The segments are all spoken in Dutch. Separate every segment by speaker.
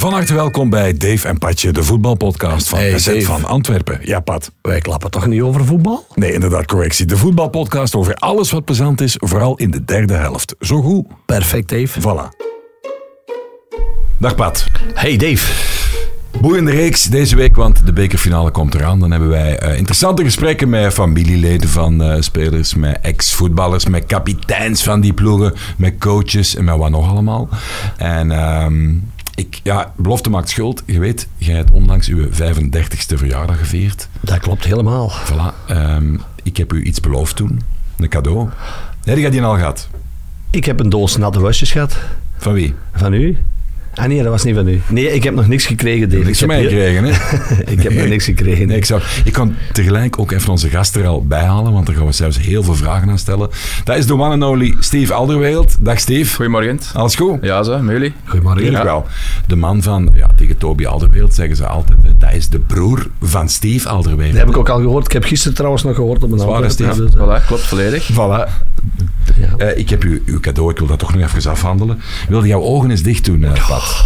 Speaker 1: Van harte welkom bij Dave en Patje, de voetbalpodcast van
Speaker 2: Hey,
Speaker 1: SZ
Speaker 2: Dave.
Speaker 1: van Antwerpen. Ja, Pat.
Speaker 2: Wij klappen toch niet over voetbal?
Speaker 1: Nee, inderdaad, correctie. De voetbalpodcast over alles wat plezant is, vooral in de derde helft. Zo goed.
Speaker 2: Perfect, Dave.
Speaker 1: Voilà. Dag Pat.
Speaker 2: Hey, Dave.
Speaker 1: Boeiende reeks deze week, want de bekerfinale komt eraan. Dan hebben wij eh, interessante gesprekken met familieleden van eh, spelers, met ex-voetballers, met kapiteins van die ploegen, met coaches en met wat nog allemaal. En ehm, ik, ja, belofte maakt schuld. Je weet, jij hebt onlangs uw 35ste verjaardag gevierd.
Speaker 2: Dat klopt helemaal.
Speaker 1: Voilà. Ehm, ik heb u iets beloofd toen. Een cadeau. Heb je die al gehad?
Speaker 2: Ik heb een doos natte wasjes gehad.
Speaker 1: Van wie?
Speaker 2: Van u? Ah nee, dat was niet van u. Nee, ik heb nog niks gekregen, Dave.
Speaker 1: Niks
Speaker 2: ik
Speaker 1: van
Speaker 2: heb
Speaker 1: mij gekregen, hè?
Speaker 2: ik heb nog niks gekregen.
Speaker 1: Nee, ik, zou, ik kan tegelijk ook even onze gast er al bij halen, want daar gaan we zelfs heel veel vragen aan stellen. Dat is de one and only Steve Alderweireld. Dag Steve.
Speaker 3: Goedemorgen.
Speaker 1: Alles goed?
Speaker 3: Ja, zo, met jullie?
Speaker 2: Goedemorgen.
Speaker 1: Tuurlijk wel. De man van, ja, tegen Toby Alderweireld zeggen ze altijd, hè, dat is de broer van Steve Alderweireld.
Speaker 2: Dat heb ik ook al gehoord. Ik heb gisteren trouwens nog gehoord op een andere.
Speaker 1: Steve.
Speaker 2: Dus, eh,
Speaker 3: Voilà, klopt volledig.
Speaker 1: Voilà.
Speaker 2: Ja.
Speaker 1: Eh, ik heb u, uw cadeau, ik wil dat toch nog even afhandelen. Wilde jouw ogen eens dicht doen, eh, Pat?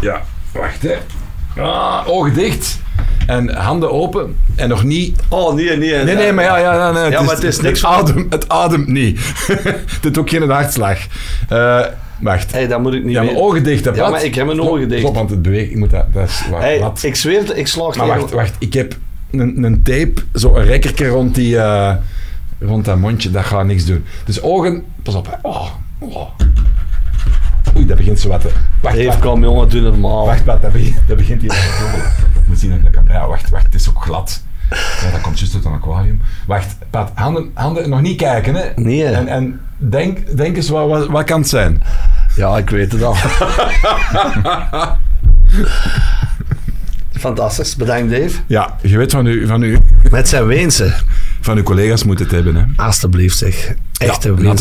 Speaker 1: Ja, wacht hè. Ah, ogen dicht. En handen open. En nog niet
Speaker 2: Oh, nee, nee.
Speaker 1: Nee, nee, maar ja, ja, ja, nee,
Speaker 2: Ja, maar het is niks
Speaker 1: Het
Speaker 2: van-
Speaker 1: adem, het ademt niet. het doet ook geen hartslag. Eh, wacht.
Speaker 2: Hey, dat moet ik niet
Speaker 1: Ja, mijn ogen dicht, hè,
Speaker 2: Ja,
Speaker 1: Pat?
Speaker 2: maar ik heb mijn ogen dicht.
Speaker 1: Klop, want het beweegt. Ik moet dat... dat is, wacht,
Speaker 2: Hey,
Speaker 1: wat?
Speaker 2: ik zweer het, ik slaag
Speaker 1: Maar
Speaker 2: tegen-
Speaker 1: wacht, wacht. Ik heb een, een tape, zo een rekkertje rond die... eh, rond dat mondje, dat gaat niks doen. Dus ogen... Pas op, hè. Oh, oh. Oei, dat begint zo wat te... Wacht,
Speaker 2: Dave, kom jongen, doe normaal.
Speaker 1: Wacht, Pat, dat begint, dat begint hier te moet zien dat ik dat kan... Ja, wacht, wacht, het is ook glad. Ja, dat komt juist uit een aquarium. Wacht, Pat, handen, handen nog niet kijken, hè.
Speaker 2: Nee.
Speaker 1: En, en denk, denk eens, wat, wat, wat kan het zijn?
Speaker 2: Ja, ik weet het al. Fantastisch. Bedankt, Dave.
Speaker 1: Ja, je weet van, u, van, u,
Speaker 2: Met zijn Weense.
Speaker 1: Van uw collega's moet het hebben, hè.
Speaker 2: Alsjeblieft, zeg. Echte
Speaker 1: ja.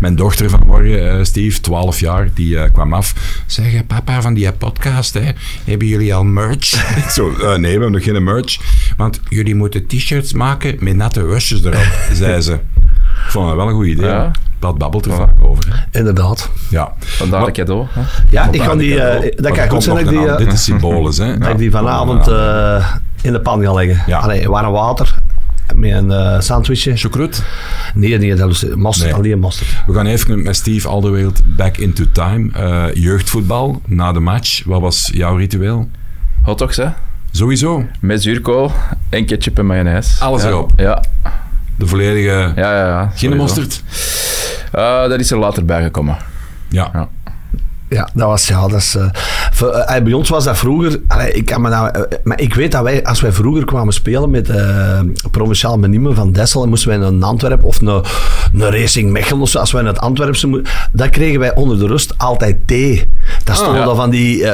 Speaker 1: Mijn dochter vanmorgen, eh, Steve, 12 jaar, die eh, kwam af. Zeg, papa, van die podcast, hè, hebben jullie al merch? Ik Zo, eh, nee, we hebben nog geen merch. Want jullie moeten t-shirts maken met natte wasjes erop, zei ze. Ik vond dat wel een goed idee.
Speaker 3: Ja.
Speaker 1: Dat babbelt er vaak over. Hè.
Speaker 2: Inderdaad.
Speaker 1: Ja.
Speaker 3: Vandaar een cadeau. Hè?
Speaker 2: Ja, ik kan die, eh,
Speaker 1: ik
Speaker 2: dat kan goed zijn dat ik die, eh.
Speaker 1: Dit is symbolisch, hè.
Speaker 2: dat ik die vanavond eh, in de pan ga leggen.
Speaker 1: Ja.
Speaker 2: Allee, warm water met een eh, sandwichje.
Speaker 1: Chocrut.
Speaker 2: Nee, nee, dat is mosterd,
Speaker 1: Nee.
Speaker 2: alleen mosterd.
Speaker 1: We gaan even met Steve Alderweireld back into time. Eh, jeugdvoetbal, na de match. Wat was jouw ritueel?
Speaker 3: Hotdogs, hè?
Speaker 1: Sowieso.
Speaker 3: Met zuurkool en ketchup en mayonaise.
Speaker 1: Alles
Speaker 3: ja.
Speaker 1: erop.
Speaker 3: Ja,
Speaker 1: De volledige...
Speaker 3: ja, ja. ja
Speaker 1: Geen mosterd?
Speaker 3: Eh, dat is er later bijgekomen.
Speaker 1: Ja.
Speaker 3: Ja.
Speaker 2: Ja, dat was, ja, dat is... eh, voor, eh, bij ons was dat vroeger... Allee, ik kan me nou, eh, maar ik weet dat wij, als wij vroeger kwamen spelen met eh Provinciaal Menime van Dessel, en moesten wij naar Antwerpen of naar, naar Racing Mechelen of zo, als wij naar het Antwerpse moesten, dan kregen wij onder de rust altijd thee. Dat stonden
Speaker 3: ja.
Speaker 2: dan van die,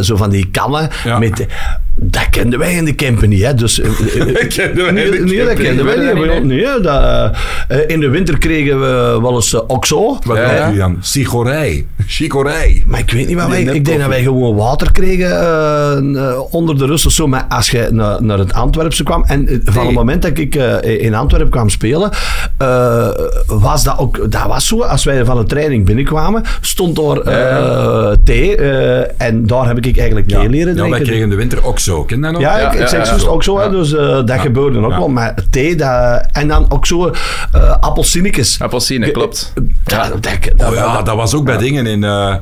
Speaker 2: zo van die kannen
Speaker 1: Ja.
Speaker 2: met... Dat kenden wij in de Kempen niet, hè. Dus,
Speaker 1: kenden wij
Speaker 2: nee,
Speaker 1: in de
Speaker 2: nee, dat kenden wij
Speaker 3: niet.
Speaker 2: niet.
Speaker 3: Nee, nee,
Speaker 2: Nee, dat, eh, in de winter kregen we wel eens oxo.
Speaker 1: Wat
Speaker 3: Ja,
Speaker 1: dan? Sigorij. Chicorij.
Speaker 2: Maar ik weet niet wat wij... Ik denk dat wij gewoon water kregen eh, eh, onder de rust of zo. Maar als je naar, naar het Antwerpse kwam... En van het moment dat ik eh, in Antwerpen kwam spelen... eh, was dat ook... Dat was zo. Als wij van een training binnenkwamen... Stond daar eh, thee. eh, en daar heb ik eigenlijk thee leren
Speaker 1: Ja,
Speaker 2: drinken.
Speaker 1: wij kregen in de winter ook zo. Ken dat nog?
Speaker 2: Ja,
Speaker 3: Ja,
Speaker 2: ik, ik
Speaker 3: ja,
Speaker 2: zeg
Speaker 3: ja, zo.
Speaker 2: ook zo.
Speaker 3: Ja.
Speaker 2: Dus eh, dat gebeurde ook
Speaker 1: Ja.
Speaker 2: wel. Maar thee, dat, en dan ook zo eh appelsinnetjes.
Speaker 3: Appelsine, klopt.
Speaker 2: Ja, dat, dat,
Speaker 1: Oh ja, dat was ook bij dingen in eh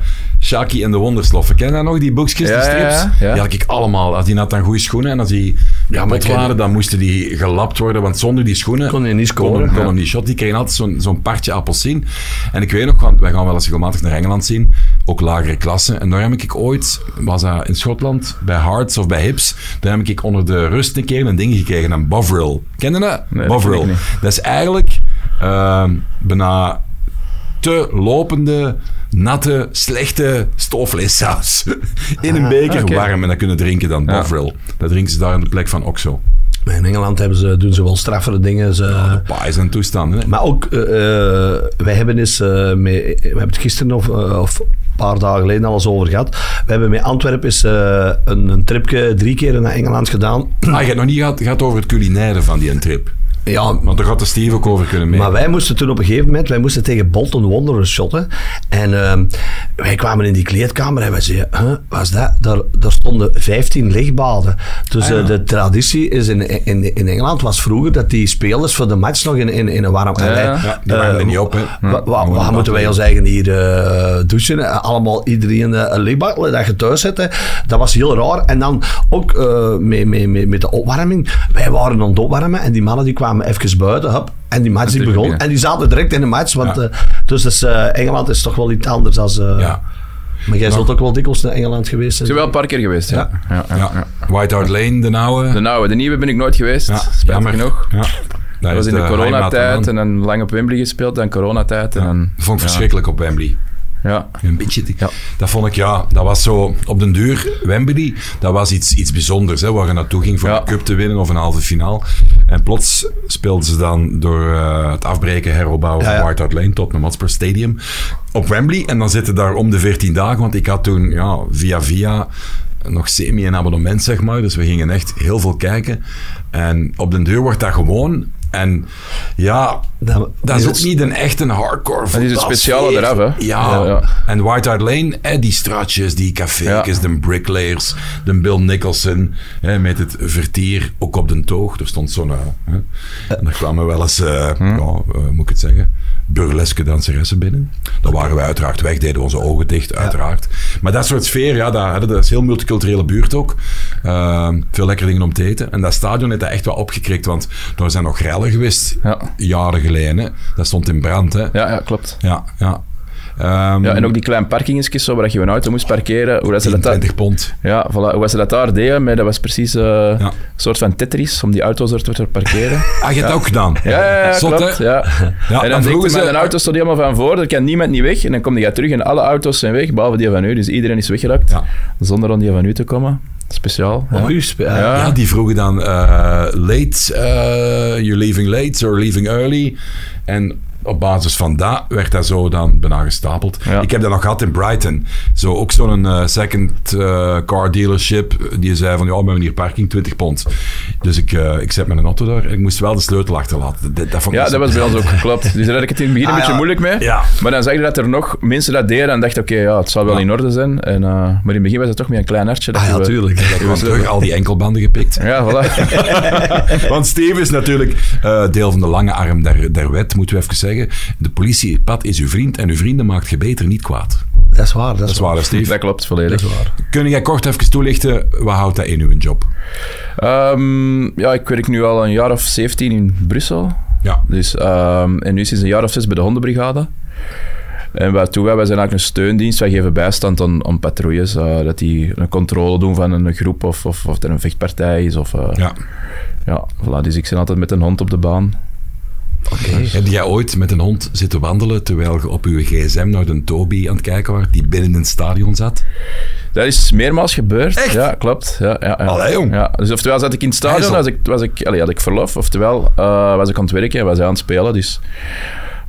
Speaker 1: Shaki en de Wondersloffen. Ken je dat nog, die boekjes, die
Speaker 3: Ja, ja,
Speaker 1: strips?
Speaker 3: ja.
Speaker 1: Die had ik allemaal. Als die had dan goede schoenen en als die kapot waren, dan moesten die gelapt worden. Want zonder die schoenen
Speaker 2: Kon je niet scoren.
Speaker 1: kon, hem niet shot. Die kregen altijd zo'n zo'n partje appelsien. En ik weet nog, want wij gaan wel eens regelmatig naar Engeland zien. Ook lagere klassen. En daar heb ik ooit, was dat in Schotland, bij Hearts of bij Hips, daar heb ik onder de rust een keer een ding gekregen, een Bovril. Ken je dat?
Speaker 3: Nee, dat
Speaker 1: Bovril.
Speaker 3: niet.
Speaker 1: Dat is eigenlijk ehm, bijna te lopende, natte, slechte stoofvleessaus. In een beker,
Speaker 3: oké.
Speaker 1: warm en dat kunnen drinken dan
Speaker 3: Ja.
Speaker 1: Bovril. Dat drinken ze daar in de plek van Oxo.
Speaker 2: Maar in Engeland hebben ze, doen ze wel straffere dingen. Ze,
Speaker 1: Paais en toestanden. Hè?
Speaker 2: Maar ook, eh, eh, wij hebben eens, eh, we hebben het gisteren of, of een paar dagen geleden al eens over gehad. We hebben met Antwerpen eens, een, een tripje drie keer naar Engeland gedaan.
Speaker 1: Ah, je hebt nog niet gehad, gehad over het culinaire van die trip.
Speaker 2: Ja,
Speaker 1: Want daar gaat de Steve ook over kunnen mee.
Speaker 2: Maar wij moesten toen op een gegeven moment, wij moesten tegen Bolton Wanderers shotten. En ehm, wij kwamen in die kleedkamer en wij zeiden, huh, wat is dat? Daar, daar stonden 15 lichtbaden. Dus
Speaker 1: Ah, ja.
Speaker 2: eh, de traditie is in, in, in Engeland was vroeger dat die spelers voor de match nog in, in, in een warm... en wij-
Speaker 1: Ja, die waren er niet op, hè.
Speaker 2: Waar moeten wij ons eigen hier eh, douchen? Eh, Allemaal iedereen eh, een lichtbad dat je thuis zit. hè. Dat was heel raar. En dan ook eh, met, met, met, met de opwarming. Wij waren aan het opwarmen en die mannen die kwamen even buiten. Hup, en die match die begon.
Speaker 3: ja.
Speaker 2: En die zaten direct in de match. Want,
Speaker 1: Ja.
Speaker 2: eh, dus dus, Engeland is toch wel iets anders als... eh,
Speaker 1: Ja.
Speaker 2: Maar jij zult ook wel dikwijls naar Engeland geweest
Speaker 3: Ik
Speaker 2: zijn.
Speaker 3: ben wel een paar keer geweest, ja. ja. ja,
Speaker 1: Ja.
Speaker 3: ja.
Speaker 1: White Hart Lane, de oude.
Speaker 3: De nauwe, de nieuwe ben ik nooit geweest,
Speaker 1: Ja,
Speaker 3: spijtig
Speaker 1: jammer.
Speaker 3: genoeg.
Speaker 1: Ja.
Speaker 3: Dat was in de coronatijd en dan lang op Wembley gespeeld, dan coronatijd. En dan,
Speaker 1: Dat vond ik
Speaker 3: ja.
Speaker 1: verschrikkelijk op Wembley.
Speaker 3: Ja.
Speaker 1: Een beetje. te-
Speaker 3: Ja.
Speaker 1: Dat vond ik, ja, dat was zo op den duur. Wembley, dat was iets, iets bijzonders, hè, waar je naartoe ging voor
Speaker 3: Ja.
Speaker 1: een cup te winnen of een halve finale. En plots speelden ze dan door eh, het afbreken, heropbouwen
Speaker 2: Ja,
Speaker 1: van. White Hart Lane tot een Hotspur Stadium op Wembley. En dan zitten daar om de 14 dagen, want ik had toen ja, via via nog semi een abonnement, zeg maar. Dus we gingen echt heel veel kijken. En op den deur wordt dat gewoon. En ja,
Speaker 2: Dat,
Speaker 1: dat is ook niet een echt een hardcore
Speaker 3: die is het speciale eraf, hè?
Speaker 1: Ja.
Speaker 3: Ja, ja.
Speaker 1: En White Hart Lane, hè, die straatjes, die café's,
Speaker 3: Ja.
Speaker 1: de bricklayers, de Bill Nicholson, hè, met het vertier, ook op de toog. Er stond zo'n... eh, hè, en daar kwamen wel eens, eh,
Speaker 3: Hm.
Speaker 1: ja, eh, moet ik het zeggen, burleske danseressen binnen. Dan waren wij uiteraard weg, deden onze ogen dicht, uiteraard. Maar dat soort sfeer, ja, dat, is een heel multiculturele buurt ook. Eh, veel lekkere dingen om te eten. En dat stadion heeft dat echt wel opgekrikt, want er zijn nog rellen geweest,
Speaker 3: Ja.
Speaker 1: jaren geleden. Dat stond in brand, hè.
Speaker 3: Ja, ja, klopt.
Speaker 1: Ja, ja. Ehm,
Speaker 3: Ja, en ook die kleine parkingetjes zo, waar je een auto moest parkeren. Hoe dat ze dat daar,
Speaker 1: 20 pond.
Speaker 3: ja, voilà, hoe ze dat daar deden, maar dat was precies eh,
Speaker 1: Ja.
Speaker 3: een soort van Tetris, om die auto's er te parkeren.
Speaker 1: Ah, je hebt dat ook gedaan?
Speaker 3: Ja, ja, ja,
Speaker 1: Zot,
Speaker 3: klopt. Ja.
Speaker 1: Ja,
Speaker 3: en
Speaker 1: dan
Speaker 3: dan
Speaker 1: vroegen ze-.
Speaker 3: Mijn auto stond helemaal van voor, er kan niemand niet weg. En dan kom je terug en alle auto's zijn weg, behalve die van u. Dus iedereen is weggeraakt,
Speaker 1: Ja.
Speaker 3: zonder aan die van u te komen. Speciaal. Ja.
Speaker 2: U spe-
Speaker 3: Ja.
Speaker 1: Ja, die vroegen dan eh, late, eh, you're leaving late or leaving early. En op basis van dat werd dat zo dan bijna gestapeld.
Speaker 3: Ja.
Speaker 1: Ik heb dat nog gehad in Brighton. Zo, ook zo'n eh, second eh, car dealership. Die zei van, ja, we hebben hier parking, 20 pond. Dus ik, eh, ik zet mijn auto daar. Ik moest wel de sleutel achterlaten. Dat, dat vond ik
Speaker 3: Ja,
Speaker 1: zo-
Speaker 3: dat was bij ons ook geklopt. Dus daar had ik het in het begin een
Speaker 2: Ah,
Speaker 3: beetje
Speaker 2: ja.
Speaker 3: moeilijk mee.
Speaker 1: Ja.
Speaker 3: Maar dan zag je dat er nog mensen dat deden en dacht oké, ja, het zal wel
Speaker 1: Ja.
Speaker 3: in orde zijn. En, eh, maar in het begin was het toch meer een klein hartje. dat
Speaker 2: Ah ja,
Speaker 3: je-
Speaker 2: tuurlijk.
Speaker 1: Ik kwam terug, al die enkelbanden gepikt.
Speaker 3: Ja, voilà.
Speaker 1: Want Steve is natuurlijk eh, deel van de lange arm der, der wet, moeten we even zeggen. De politiepad is uw vriend en uw vrienden maakt je beter niet kwaad.
Speaker 2: Dat is waar. Dat is,
Speaker 1: Dat is waar, Steve.
Speaker 3: dat klopt volledig.
Speaker 2: Dat is waar.
Speaker 1: Kun jij kort even toelichten, wat houdt dat in uw job?
Speaker 3: Ehm, ja, ik werk nu al een jaar of 17 in Brussel.
Speaker 1: Ja.
Speaker 3: Dus, ehm, en nu sinds een jaar of zes bij de hondenbrigade. En wat doen wij? Wij zijn eigenlijk een steundienst. Wij geven bijstand aan, aan patrouilles. eh, dat die een controle doen van een groep of, of, of er een vechtpartij is. Of, eh, ja.
Speaker 1: ja.
Speaker 3: voilà. Dus ik zit altijd met een hond op de baan.
Speaker 1: Heb jij ooit met een hond zitten wandelen terwijl je op uw gsm naar de Toby aan het kijken was, die binnen in het stadion zat?
Speaker 3: Dat is meermaals gebeurd.
Speaker 1: Echt?
Speaker 3: Ja, klopt. Ja, ja, ja.
Speaker 1: Allee, jong.
Speaker 3: Ja, dus oftewel zat ik in het stadion, was ik, was ik, allee, had ik verlof, oftewel eh, was ik aan het werken en was hij aan het spelen. Dus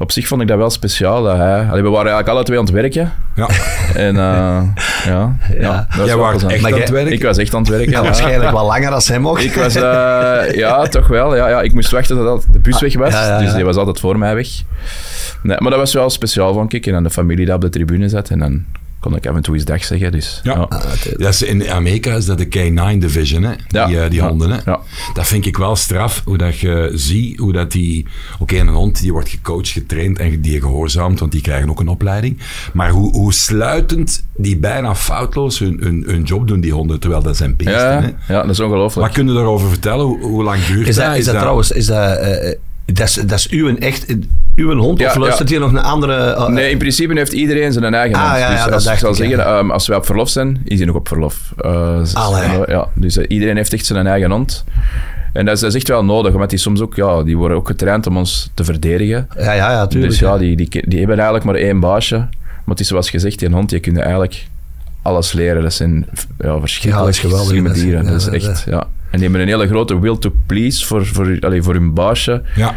Speaker 3: op zich vond ik dat wel speciaal. Dat hij, allee, we waren eigenlijk alle twee aan het werken.
Speaker 1: Ja.
Speaker 3: En eh, ja, ja. dat was
Speaker 1: Jij was echt aan het werken?
Speaker 3: Ik was echt aan het werken.
Speaker 2: Ja,
Speaker 3: ja.
Speaker 2: waarschijnlijk wel langer als hem ook.
Speaker 3: Ik was, eh, ja, toch wel. Ja, ja, ik moest wachten totdat de bus weg was.
Speaker 2: ja, ja,
Speaker 3: Dus die was altijd voor mij weg. Nee, maar dat was wel speciaal, vond ik. En dan de familie die op de tribune zat. En dan kon ik af en toe eens dag zeggen. Dus,
Speaker 1: Ja.
Speaker 3: ja.
Speaker 1: Dat is in Amerika is dat de K9 Division, hè?
Speaker 3: Ja.
Speaker 1: Die, eh, die
Speaker 3: Ja.
Speaker 1: honden. Hè?
Speaker 3: Ja.
Speaker 1: Dat vind ik wel straf, hoe dat je ziet, hoe dat die... Oké, een hond die wordt gecoacht, getraind en die gehoorzaamt, want die krijgen ook een opleiding. Maar hoe, hoe sluitend die bijna foutloos hun, hun, hun job doen, die honden, terwijl dat zijn beesten.
Speaker 3: Ja,
Speaker 1: Hè?
Speaker 3: ja, dat is ongelooflijk.
Speaker 1: Wat kun je daarover vertellen? Hoe, hoe lang duurt
Speaker 2: Is dat, is dat trouwens, is dat, eh, dat, is, dat is uw echt, uw hond
Speaker 3: Ja,
Speaker 2: of luistert
Speaker 3: ja.
Speaker 2: hier nog een andere? eh,
Speaker 3: Nee, in principe heeft iedereen zijn eigen
Speaker 2: Ah,
Speaker 3: hond.
Speaker 2: ja, ja,
Speaker 3: dus
Speaker 2: dat
Speaker 3: als, ik
Speaker 2: dacht
Speaker 3: zal
Speaker 2: ik,
Speaker 3: zeggen,
Speaker 2: ja.
Speaker 3: ehm, als wij op verlof zijn, is hij nog op verlof. Eh,
Speaker 2: Allee.
Speaker 3: ja, dus iedereen heeft echt zijn eigen hond. En dat is, dat is echt wel nodig, omdat die soms ook, ja, die worden ook getraind om ons te verdedigen.
Speaker 2: Ja, ja, ja, tuurlijk.
Speaker 3: Dus ja, die, die, die hebben eigenlijk maar één baasje. Maar het is zoals gezegd, die hond, je kunt eigenlijk alles leren. Dat zijn ja,
Speaker 2: Ja, dat
Speaker 3: verschrikkelijk
Speaker 2: is geweldig.
Speaker 3: slimme
Speaker 2: Dat is-
Speaker 3: dieren.
Speaker 2: ja,
Speaker 3: Dat is
Speaker 2: dat-
Speaker 3: echt, ja. En die hebben een hele grote will to please voor, voor, allee, voor hun baasje.
Speaker 1: Ja.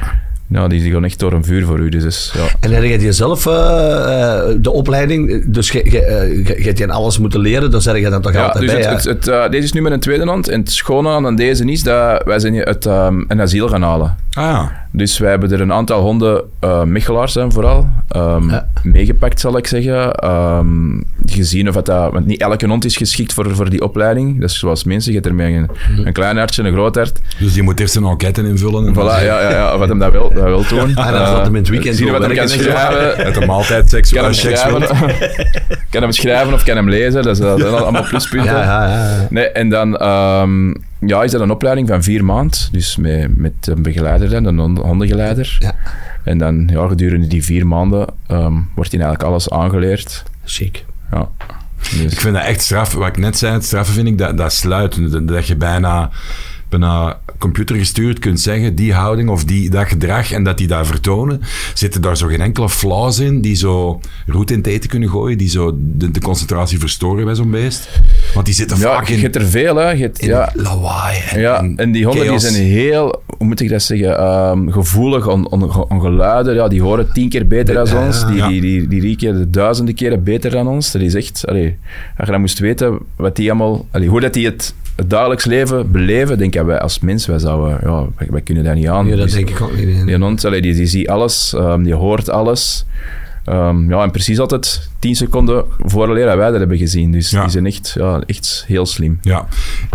Speaker 3: Ja, die, gaan echt door een vuur voor u. Dus is, ja.
Speaker 2: En heb je zelf eh, eh, de opleiding, dus je, je, eh, je, je hebt je alles moeten leren, dan zeg je dan toch
Speaker 3: Ja,
Speaker 2: altijd
Speaker 3: dus
Speaker 2: bij.
Speaker 3: het, het, het, deze is nu met een tweede hand. En het schone aan deze is dat wij zijn hier uit ehm, een asiel gaan halen.
Speaker 1: Ah ja.
Speaker 3: Dus wij hebben er een aantal honden, eh Michelaars zijn vooral. Ehm,
Speaker 2: Ja.
Speaker 3: meegepakt, zal ik zeggen. Ehm, gezien of dat, dat... Want niet elke hond is geschikt voor, voor die opleiding. Dat is zoals mensen. Je hebt er met een,
Speaker 2: Mhm.
Speaker 3: een klein hartje, een groot hart.
Speaker 1: Dus die moet eerst een enquête invullen. En
Speaker 3: Voilà, ja, ja, ja, of wat hem dat wil, dat wil doen.
Speaker 2: Ah, dan
Speaker 3: Eh,
Speaker 2: gaat hem in het weekend
Speaker 3: zien wat hem kan schrijven.
Speaker 1: Met een maaltijd, seks,
Speaker 3: Kan hem,
Speaker 1: seks
Speaker 3: schrijven, kan hem schrijven of kan hem lezen. Dat, zijn allemaal pluspunten.
Speaker 2: Ja, ja, ja.
Speaker 3: Nee, en dan ehm, ja, is dat een opleiding van vier maanden. Dus met, met een begeleider dan, een hond- hondengeleider.
Speaker 2: Ja.
Speaker 3: En dan ja, gedurende die vier maanden ehm, wordt hij eigenlijk alles aangeleerd.
Speaker 2: Chic.
Speaker 3: Ja. Dus,
Speaker 1: Ik vind dat echt straf. Wat ik net zei, het straffen vind ik dat, dat sluit. Dat, dat je bijna, bijna computergestuurd kunt zeggen, die houding of die, dat gedrag en dat die daar vertonen, zitten daar zo geen enkele flaws in die zo roet in het eten kunnen gooien, die zo de, de concentratie verstoren bij zo'n beest. Want die zitten
Speaker 3: ja,
Speaker 1: vaak
Speaker 3: je
Speaker 1: in,
Speaker 3: hebt er veel, hè. Je hebt- ja,
Speaker 1: lawaai. En,
Speaker 3: Ja, en die honden die zijn heel, hoe moet ik dat zeggen, ehm, gevoelig aan, aan, aan geluiden. Ja, die horen tien keer beter dan
Speaker 2: Ja,
Speaker 3: ons. Die,
Speaker 1: ja.
Speaker 3: die, die, die rieken duizenden keren beter dan ons. Dat is echt, allee, als je dan moest weten wat die allemaal, allee, hoe dat die het, het dagelijks leven beleven, denk ik wij als mens, wij zouden, ja, wij, wij kunnen daar niet aan.
Speaker 2: Ja, dat
Speaker 3: Dus
Speaker 2: denk ik ook niet.
Speaker 3: Die hond, allee, die, die ziet alles, ehm, die hoort alles. Ehm, ja, en precies altijd tien seconden vooraleer dat wij dat hebben gezien. Dus
Speaker 1: Ja.
Speaker 3: die zijn echt, ja, echt heel slim.
Speaker 1: Ja.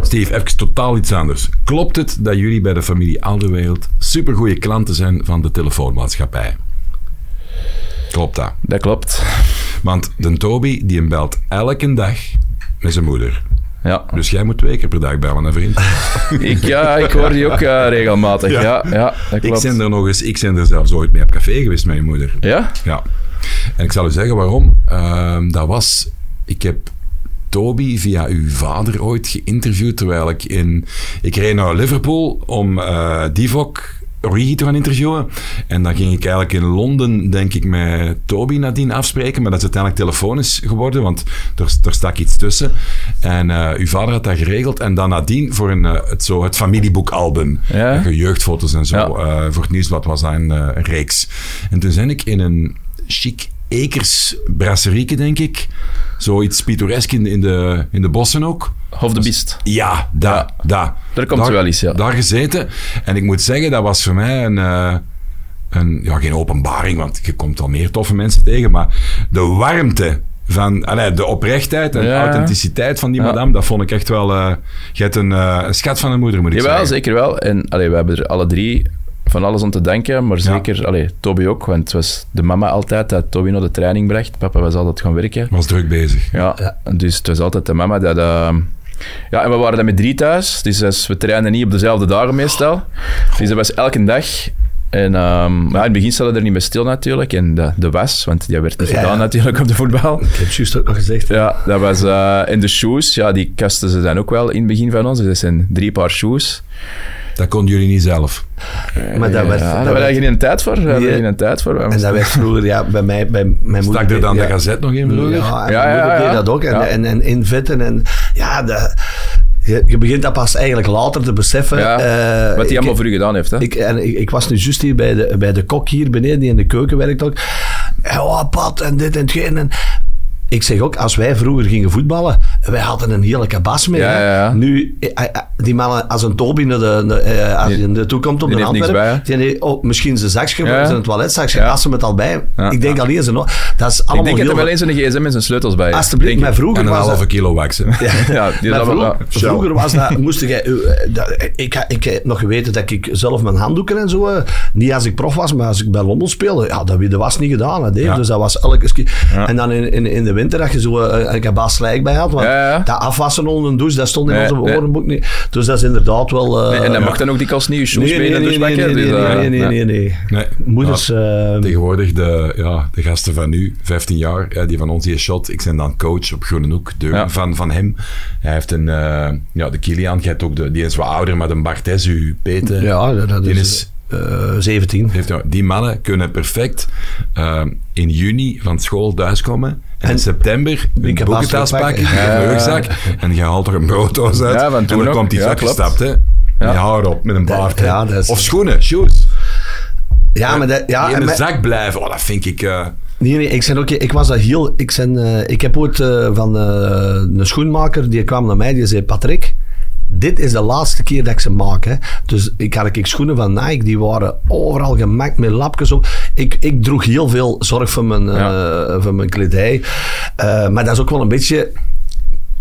Speaker 1: Steve, even totaal iets anders. Klopt het dat jullie bij de familie Alderwereld supergoeie klanten zijn van de telefoonmaatschappij? Klopt dat?
Speaker 3: Dat klopt.
Speaker 1: Want de Toby, die hem belt elke dag met zijn moeder.
Speaker 3: Ja.
Speaker 1: Dus jij moet twee keer per dag bellen, hè vriend?
Speaker 3: Ik, ja, ik hoor die ook eh, regelmatig.
Speaker 1: Ja.
Speaker 3: Ja, ja, dat
Speaker 1: ik ben er nog eens, ik ben er zelfs ooit mee op café geweest met je moeder.
Speaker 3: Ja?
Speaker 1: Ja. En ik zal u zeggen waarom. Ehm, dat was, ik heb Toby via uw vader ooit geïnterviewd terwijl ik in, ik reed naar Liverpool om eh Divok Origi te gaan interviewen. En dan ging ik eigenlijk in Londen, denk ik, met Toby nadien afspreken. Maar dat is uiteindelijk telefonisch geworden, want er, er stak iets tussen. En eh, uw vader had dat geregeld. En dan nadien voor een, eh, het, zo, het familieboekalbum.
Speaker 3: Ja.
Speaker 1: Eh, jeugdfoto's en zo.
Speaker 3: Ja.
Speaker 1: voor het nieuwsblad was dat een, een reeks. En toen ben ik in een chic Ekers brasserieke, denk ik. Zoiets pittoresk in, in, de, in de bossen ook.
Speaker 3: Of de Beest.
Speaker 1: Ja, daar.
Speaker 3: Ja.
Speaker 1: daar.
Speaker 3: Daar komt ze wel eens, ja.
Speaker 1: Daar gezeten. En ik moet zeggen, dat was voor mij een... eh, een ja, geen openbaring, want je komt al meer toffe mensen tegen. Maar de warmte van... allee, de oprechtheid en
Speaker 3: Ja.
Speaker 1: authenticiteit van die
Speaker 3: Ja.
Speaker 1: madame, dat vond ik echt wel... eh je hebt een, eh, een schat van een moeder, moet ik
Speaker 3: Jawel,
Speaker 1: zeggen.
Speaker 3: zeker wel. En allee, we hebben er alle drie van alles om te denken, maar zeker allee, Toby ook, want het was de mama altijd dat Toby naar de training bracht. Papa was altijd gaan werken.
Speaker 1: Was druk bezig.
Speaker 3: Ja, dus het was altijd de mama dat... ja, en we waren dan met drie thuis, dus we trainen niet op dezelfde dagen meestal. Dus dat was elke dag. En ehm, ja, in het begin stelde er niet bij stil natuurlijk. En de, de was, want die werd niet
Speaker 2: Ja,
Speaker 3: gedaan
Speaker 2: ja.
Speaker 3: natuurlijk op de voetbal.
Speaker 2: Ik heb juist ook nog gezegd.
Speaker 3: Ja, dat was... eh en de shoes, ja, die kasten ze dan ook wel in het begin van ons. Dus dat zijn drie paar shoes.
Speaker 1: Dat konden jullie niet zelf.
Speaker 2: Maar werd,
Speaker 3: ja, daar
Speaker 2: werd-
Speaker 3: hebben we geen tijd voor. Daar hebben we
Speaker 2: Nee.
Speaker 3: geen tijd voor.
Speaker 2: en dat werd vroeger, ja, bij mij, bij mijn moeder...
Speaker 1: Stak er dan
Speaker 2: ja,
Speaker 1: de gazet nog in, vroeger?
Speaker 2: Ja, en
Speaker 3: Ja, ja,
Speaker 2: moeder
Speaker 3: ja.
Speaker 2: deed dat ook. En,
Speaker 3: Ja.
Speaker 2: en, en invetten. En ja, de, je, je begint dat pas eigenlijk later te beseffen.
Speaker 3: Ja,
Speaker 2: Eh,
Speaker 3: Wat hij allemaal voor u gedaan heeft, hè?
Speaker 2: Ik, en ik, ik was nu juist hier bij de, bij de kok hier beneden, die in de keuken werkt ook. En oh, pat, en dit en hetgeen. En ik zeg ook, als wij vroeger gingen voetballen, wij hadden een hele kabas mee.
Speaker 3: Ja,
Speaker 2: hè.
Speaker 3: ja, ja.
Speaker 2: Nu, eh, eh, die mannen, als een Toby naar de, de, eh, als
Speaker 3: Die-
Speaker 2: komt op
Speaker 3: die
Speaker 2: de Antwerpen, die oh, misschien zijn zakje,
Speaker 3: Ja.
Speaker 2: zijn toiletzakje,
Speaker 3: Ja.
Speaker 2: passen met al bij.
Speaker 3: Ja.
Speaker 2: Ik denk
Speaker 3: Ja.
Speaker 2: alleen ze nog. Dat is
Speaker 3: Ik
Speaker 2: allemaal
Speaker 3: denk dat er wel eens een gsm met zijn sleutels bij is.
Speaker 2: Alsjeblieft, maar
Speaker 3: ik.
Speaker 2: vroeger
Speaker 1: En een
Speaker 2: was
Speaker 1: halve kilo wax. hè.
Speaker 3: Ja, die
Speaker 2: maar vroeg- vroeger was dat, moest jij, eh, dat, ik, ik heb nog geweten dat ik zelf mijn handdoeken en zo, eh, niet als ik prof was, maar als ik bij Londen speelde, ja, dat dat was niet gedaan. Hè. Dus dat was elke keer.
Speaker 3: Ja.
Speaker 2: En dan in, in, in de winter dat je zo eh, een kabas slijk bij had, want
Speaker 3: Ja, ja.
Speaker 2: dat afwassen onder een douche, dat stond in
Speaker 3: Nee,
Speaker 2: onze
Speaker 3: nee.
Speaker 2: woordenboek niet. Dus dat is inderdaad wel... eh,
Speaker 3: Nee, en dan mag dan ook niet je shoes
Speaker 2: Nee,
Speaker 3: mee
Speaker 2: nee,
Speaker 3: in de
Speaker 2: nee, nee,
Speaker 3: douche
Speaker 2: nee, nee,
Speaker 3: dus,
Speaker 2: nee,
Speaker 3: eh,
Speaker 2: nee, nee, nee, nee.
Speaker 1: Nee.
Speaker 2: Moeders...
Speaker 1: Ja,
Speaker 2: eh,
Speaker 1: tegenwoordig de, ja, de gasten van nu, 15 jaar, ja, die van ons die is shot. Ik ben dan coach op Groene Hoek, de,
Speaker 3: Ja.
Speaker 1: van, van hem. Hij heeft een, eh, ja, de Kilian, jij hebt ook de, die is wat ouder, maar de Barthes, uw Peter.
Speaker 2: ja, dat, dat
Speaker 1: die
Speaker 2: is...
Speaker 1: is-
Speaker 2: eh, 17.
Speaker 1: Heeft, nou- die mannen kunnen perfect eh, in juni van school thuiskomen. En, in september een boekentas
Speaker 2: pakken.
Speaker 3: Ja.
Speaker 1: een rugzak. En je haalt er een brooddoos uit.
Speaker 3: Ja,
Speaker 1: en
Speaker 3: toen
Speaker 1: dan
Speaker 3: ook.
Speaker 1: komt die
Speaker 3: Ja,
Speaker 1: zak gestapt. Hè. Houdt op met een baard.
Speaker 2: ja, is-
Speaker 1: Of schoenen, shoes.
Speaker 2: Ja, maar dat... Ja,
Speaker 1: in de zak blijven. Oh, dat vind ik... eh,
Speaker 2: Nee, nee, ik, ook, ik was dat heel... Ik, ben, eh, ik heb ooit eh, van een schoenmaker, die kwam naar mij, die zei, Patrick, dit is de laatste keer dat ik ze maak. Hè. Dus ik had ik schoenen van Nike, die waren overal gemaakt met lapjes op. Ik, ik droeg heel veel zorg voor mijn, uh, voor mijn kledij. Uh, maar dat is ook wel een beetje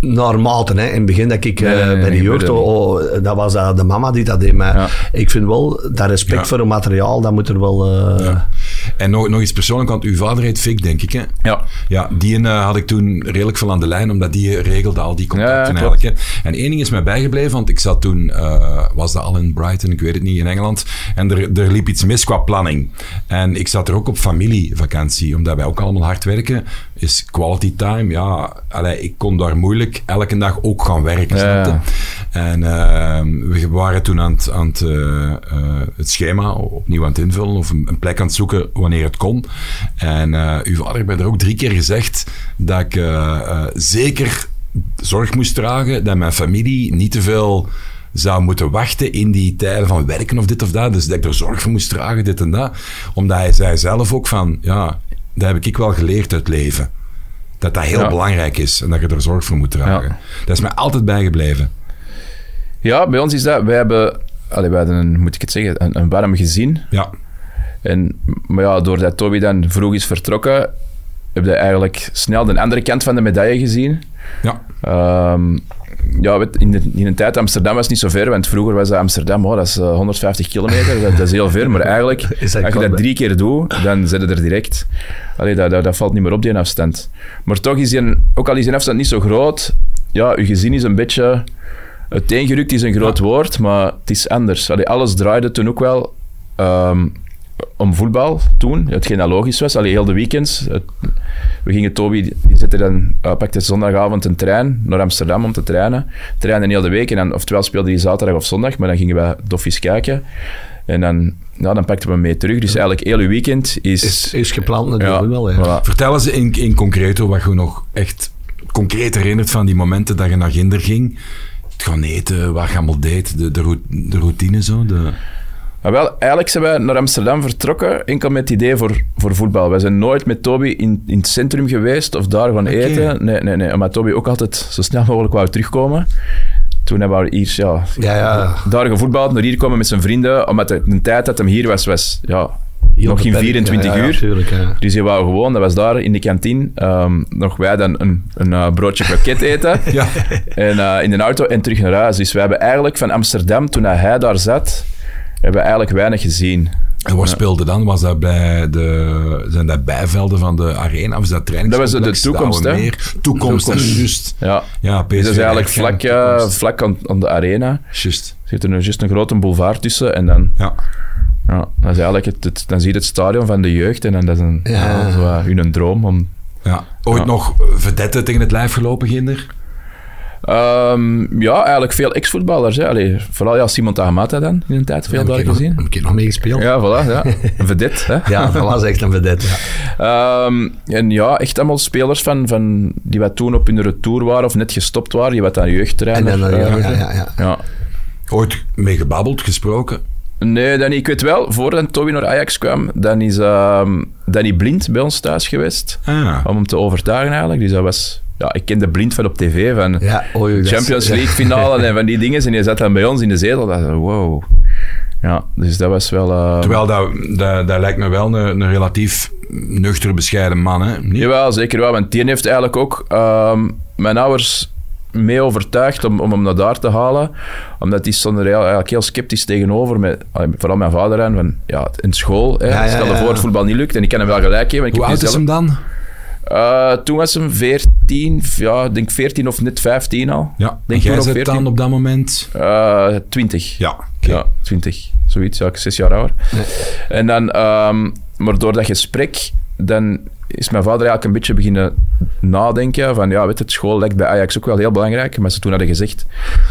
Speaker 2: naar maten. Hè. In het begin dat ik nee, nee, nee, bij de jeugd, oh, dat was uh, de mama die dat deed. Maar ja. ik vind wel, dat respect ja. voor het materiaal, dat moet er wel... Uh... Ja.
Speaker 1: En nog, nog iets persoonlijk, want uw vader heet Fik, denk ik, hè?
Speaker 3: Ja.
Speaker 1: Ja, die had ik toen redelijk veel aan de lijn, omdat die regelde al die contacten eigenlijk. Hè. En één ding is mij bijgebleven, want ik zat toen, was dat al in Brighton, ik weet het niet, in Engeland. En er, er liep iets mis qua planning. En ik zat er ook op familievakantie, omdat wij ook allemaal hard werken. Is quality time, ja, allee, ik kon daar moeilijk elke dag ook gaan werken. Ja. En uh, we waren toen aan het, aan het, uh, uh, het, schema opnieuw aan het invullen of een, een, plek aan het zoeken wanneer het kon. En uw vader heeft er ook drie keer gezegd dat ik zeker zorg moest dragen dat mijn familie niet te veel zou moeten wachten in die tijden van werken of dit of dat. Dus dat ik er zorg voor moest dragen, dit en dat. Omdat hij zei zelf ook van, ja, dat heb ik wel geleerd uit leven dat dat heel ja. belangrijk is en dat je er zorg voor moet dragen. Ja. Dat is mij altijd bijgebleven.
Speaker 3: Ja, bij ons is dat... Wij hebben, allee, wij hadden een, moet ik het zeggen, een, een warm gezin.
Speaker 1: Ja.
Speaker 3: En, maar ja, doordat Toby dan vroeg is vertrokken, heb je eigenlijk snel de andere kant van de medaille gezien.
Speaker 1: Ja.
Speaker 3: Um, ja, in, de, in een tijd Amsterdam was niet zo ver, want vroeger was Amsterdam, oh, dat is 150 kilometer, dat, dat, is heel ver, maar eigenlijk, als je dat drie keer doet, dan zit je er direct. Allee, dat, dat, dat, valt niet meer op, die afstand. Maar toch is die, ook al is die afstand niet zo groot, ja, je gezin is een beetje... Uiteengerukt is een groot ja. woord, maar het is anders. Allee, alles draaide toen ook wel... Um, om voetbal toen, hetgeen dat logisch was. Allee, heel de weekends. Het, we gingen, Toby, die zette dan, uh, pakte zondagavond een trein naar Amsterdam om te trainen. Trainen heel de week en dan, oftewel speelde hij zaterdag of zondag, maar dan gingen we doffies kijken. En dan, ja, dan pakten we hem mee terug. Dus eigenlijk heel uw weekend is...
Speaker 2: Is, is gepland natuurlijk
Speaker 3: ja,
Speaker 2: wel, ja.
Speaker 1: Voilà. Vertel eens in, in concreto wat je nog echt concreet herinnert van die momenten dat je naar Ginder ging. Het gaan eten, wat je allemaal deed, de, de, de routine zo, de...
Speaker 3: Maar wel, eigenlijk zijn wij naar Amsterdam vertrokken enkel met het idee voor, voor voetbal. Wij zijn nooit met Toby in, in het centrum geweest of daar gaan okay. eten. Nee, nee, nee. Omdat Toby ook altijd zo snel mogelijk wou terugkomen. Toen hebben we hier, ja,
Speaker 2: ja, ja.
Speaker 3: daar gevoetbald, naar hier komen met zijn vrienden. Omdat de, de tijd dat hem hier was, was ja,
Speaker 2: Heel
Speaker 3: nog geen 24
Speaker 2: ja, ja,
Speaker 3: uur.
Speaker 2: tuurlijk, ja.
Speaker 3: Dus je wou gewoon, dat was daar in de kantine, um, nog wij dan een, een uh, broodje kroket eten.
Speaker 1: Ja.
Speaker 3: En uh, in de auto en terug naar huis. Dus we hebben eigenlijk van Amsterdam, toen hij daar zat, hebben we eigenlijk weinig gezien.
Speaker 1: En waar speelde dan? Was dat bij de, zijn dat bijvelden van de arena? Of is dat training?
Speaker 3: Dat was de toekomst, hè?
Speaker 1: Meer? Toekomst,
Speaker 3: Toekomst.
Speaker 1: juist.
Speaker 3: Ja,
Speaker 1: Ja, PSV
Speaker 3: dat is eigenlijk vlak, uh,
Speaker 1: toekomst.
Speaker 3: vlak aan, aan de arena.
Speaker 1: Juist.
Speaker 3: Zit er nu juist een grote boulevard tussen en dan,
Speaker 1: Ja.
Speaker 3: ja, dat is eigenlijk het, het- dan zie je het stadion van de jeugd en dan dat is een,
Speaker 2: Ja.
Speaker 3: ja, zo, uh, hun droom om...
Speaker 1: ja. Ooit
Speaker 3: Ja.
Speaker 1: nog vedette tegen het lijf gelopen, Ginder?
Speaker 3: Ehm, ja, eigenlijk veel ex-voetballers. Vooral ja, Simon Tahamata dan, in een tijd veel daar
Speaker 2: ik nog,
Speaker 3: gezien.
Speaker 2: heb ik nog mee gespeeld.
Speaker 3: Ja, voilà, ja. Een vedette, hè.
Speaker 2: Ja, dat was echt een vedette. Ja.
Speaker 3: Ehm, en ja, echt allemaal spelers van, van, die wat toen op hun retour waren of net gestopt waren, die wat aan
Speaker 2: En
Speaker 3: jeugdtrainer
Speaker 2: dan,
Speaker 3: eh,
Speaker 2: ja, ja, ja, ja.
Speaker 3: Ja.
Speaker 1: Ooit mee gebabbeld, gesproken?
Speaker 3: Nee, Danny, ik weet wel, voordat Toby naar Ajax kwam, dan is ehm, Danny Blind bij ons thuis geweest.
Speaker 1: Ah.
Speaker 3: Om hem te overtuigen eigenlijk. Dus dat was... Ja, ik kende Blind van op tv, van
Speaker 2: Ja, is-
Speaker 3: Champions
Speaker 2: ja.
Speaker 3: League finale en van die dingen. En je zat dan bij ons in de zetel. Dat wow. Ja, dus dat was wel... eh,
Speaker 1: Terwijl dat, dat, dat lijkt me wel een, een relatief nuchter, bescheiden man, hè? Niet?
Speaker 3: Jawel, zeker wel. Want die heeft eigenlijk ook ehm, mijn ouders mee overtuigd om, om hem naar daar te halen. Omdat die stonden er heel- eigenlijk heel sceptisch tegenover. Met, vooral mijn vader aan. Van, ja, in school. Hè,
Speaker 2: Ja, ja,
Speaker 3: stel je
Speaker 2: ja,
Speaker 3: voor het voetbal niet lukt. En ik kan hem wel gelijk geven. Ik
Speaker 1: Hoe
Speaker 3: heb
Speaker 1: oud is
Speaker 3: zelf-
Speaker 1: hem dan?
Speaker 3: Eh, toen was hem 14, ja, ik denk 14 of net 15 al.
Speaker 1: Ja, en
Speaker 3: Denk
Speaker 1: jij zit
Speaker 3: 14.
Speaker 1: dan op dat moment...
Speaker 3: Eh, 20.
Speaker 1: Ja.
Speaker 3: Ja, 20. Zoiets, ja, ik zes jaar ouder. En dan, ehm, maar door dat gesprek, dan is mijn vader eigenlijk een beetje beginnen nadenken van, ja, weet het school lijkt bij Ajax ook wel heel belangrijk. Maar ze toen hadden gezegd,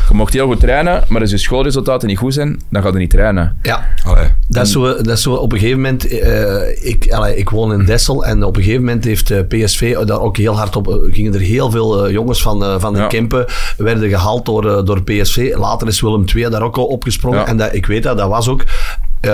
Speaker 3: je mocht heel goed trainen, maar als je schoolresultaten niet goed zijn, dan ga je niet trainen.
Speaker 2: Ja,
Speaker 1: Allee.
Speaker 2: dat is, zo, dat is zo op een gegeven moment. eh, ik, allee, ik woon in Dessel en op een gegeven moment heeft eh, PSV daar ook heel hard op. eh, gingen er heel veel jongens van, van de
Speaker 3: Ja.
Speaker 2: Kempen werden gehaald door, door PSV. Later is Willem II daar ook al opgesprongen.
Speaker 3: Ja.
Speaker 2: En dat, ik weet dat, dat was ook eh,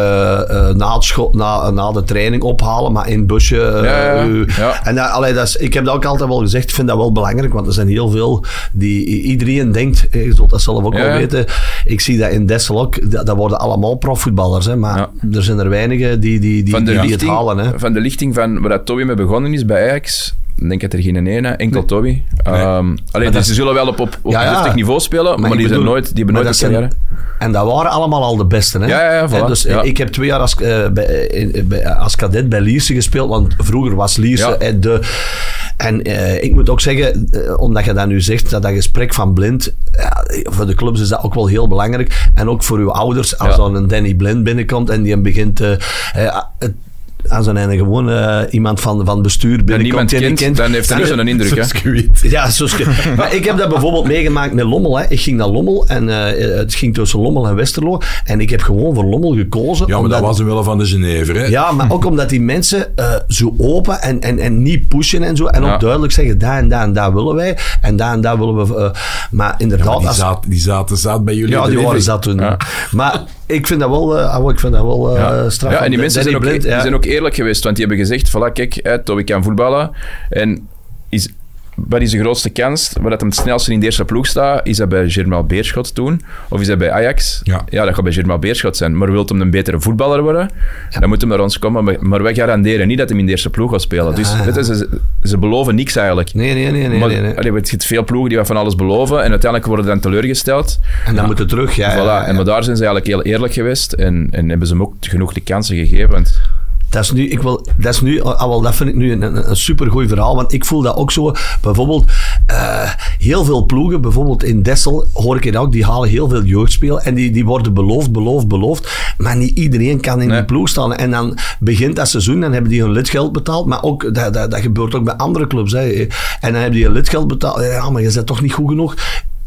Speaker 2: na, het na, na de training ophalen, maar in het busje. eh,
Speaker 3: Ja, ja, ja.
Speaker 2: u-
Speaker 3: Ja.
Speaker 2: En dat, allee, dat is, ik heb dat ook altijd wel gezegd, ik vind dat wel belangrijk, want er zijn heel veel die iedereen denkt, je zult dat zelf ook wel weten. Ik zie dat in Dessel ook, dat, dat worden allemaal profvoetballers, hè, maar er zijn er weinigen die, die, die,
Speaker 3: van, de
Speaker 2: die, het
Speaker 3: lichting,
Speaker 2: halen. Hè.
Speaker 3: van de lichting van waar Toby mee begonnen is bij Ajax, ik denk dat er geen ene, enkel Toby. Ehm allee, dus ze zullen wel op, op, op
Speaker 2: Ja, ja.
Speaker 3: deftig niveau spelen, maar, die, zijn
Speaker 2: bedoel-
Speaker 3: nooit, die hebben nooit een
Speaker 2: zijn-
Speaker 3: carrière.
Speaker 2: En dat waren allemaal al de beste. Hè?
Speaker 3: Ja, ja, ja, voilà.
Speaker 2: En dus,
Speaker 3: Ja.
Speaker 2: Ik heb twee jaar als, eh, bij, in- bij- als cadet bij Lierse gespeeld, want vroeger was Lierse
Speaker 3: Ja.
Speaker 2: eh, de... En ik moet ook zeggen, omdat je dat nu zegt, dat dat gesprek van Blind, voor de clubs is dat ook wel heel belangrijk. En ook voor uw ouders, als dan een Danny Blind binnenkomt en die begint... eh, eh, het- als een ene gewoon eh, iemand van, van bestuur binnenkomt
Speaker 3: niemand
Speaker 2: die je
Speaker 3: kent, dan heeft hij niet zo'n indruk. Hè?
Speaker 2: ja, zo maar ik heb dat bijvoorbeeld meegemaakt met Lommel. Hè. Ik ging naar Lommel en eh, het ging tussen Lommel en Westerlo. En ik heb gewoon voor Lommel gekozen.
Speaker 1: Ja, maar
Speaker 2: omdat-
Speaker 1: dat was omwille van de Genever, hè?
Speaker 2: Ja, maar ook omdat die mensen eh, zo open en, en, en niet pushen en zo. En
Speaker 3: Ja.
Speaker 2: ook duidelijk zeggen, daar en daar en daar willen wij. En daar en daar willen we... eh, maar inderdaad...
Speaker 1: Maar die,
Speaker 2: als-
Speaker 1: zaten, die zaten zat bij jullie.
Speaker 2: ja, die waren zat toen.
Speaker 3: Ja.
Speaker 2: Maar ik vind dat wel, ouwe, ik vind dat wel eh
Speaker 3: Ja.
Speaker 2: straf.
Speaker 3: Ja, en die mensen zijn ook,
Speaker 2: Blind, ja.
Speaker 3: zijn ook eerlijk geweest, want die hebben gezegd, voilà, kijk, Toby kan voetballen. En is, wat is de grootste kans, waar dat hem het snelste in de eerste ploeg staat, is dat bij Germaal Beerschot toen? Of is dat bij Ajax?
Speaker 1: Ja.
Speaker 3: dat gaat bij Germaal Beerschot zijn. Maar wilt hem een betere voetballer worden, dan moet hem naar ons komen. Maar, wij garanderen niet dat hij in de eerste ploeg gaat spelen. Dus weet je, ze, ze beloven niks eigenlijk.
Speaker 2: Nee, nee, nee. nee,
Speaker 3: maar,
Speaker 2: nee, nee.
Speaker 3: allee, hebt veel ploegen die van alles beloven en uiteindelijk worden dan teleurgesteld.
Speaker 2: En dan moet het terug. Ja,
Speaker 3: Voilà.
Speaker 2: ja, ja.
Speaker 3: En maar daar zijn ze eigenlijk heel eerlijk geweest en, en hebben ze hem ook genoeg de kansen gegeven. Want
Speaker 2: Dat is nu, ik wil, dat is nu, ah, wel, dat vind ik nu een, een, supergoeie verhaal, want ik voel dat ook zo. Bijvoorbeeld, eh, heel veel ploegen, bijvoorbeeld in Dessel, hoor ik het ook, die halen heel veel jeugdspelen en die, die worden beloofd, beloofd, beloofd. Maar niet iedereen kan in
Speaker 3: Nee.
Speaker 2: die ploeg staan. En dan begint dat seizoen, dan hebben die hun lidgeld betaald, maar ook, dat, dat, dat gebeurt ook bij andere clubs. Hè. En dan hebben die hun lidgeld betaald. Ja, maar je bent toch niet goed genoeg?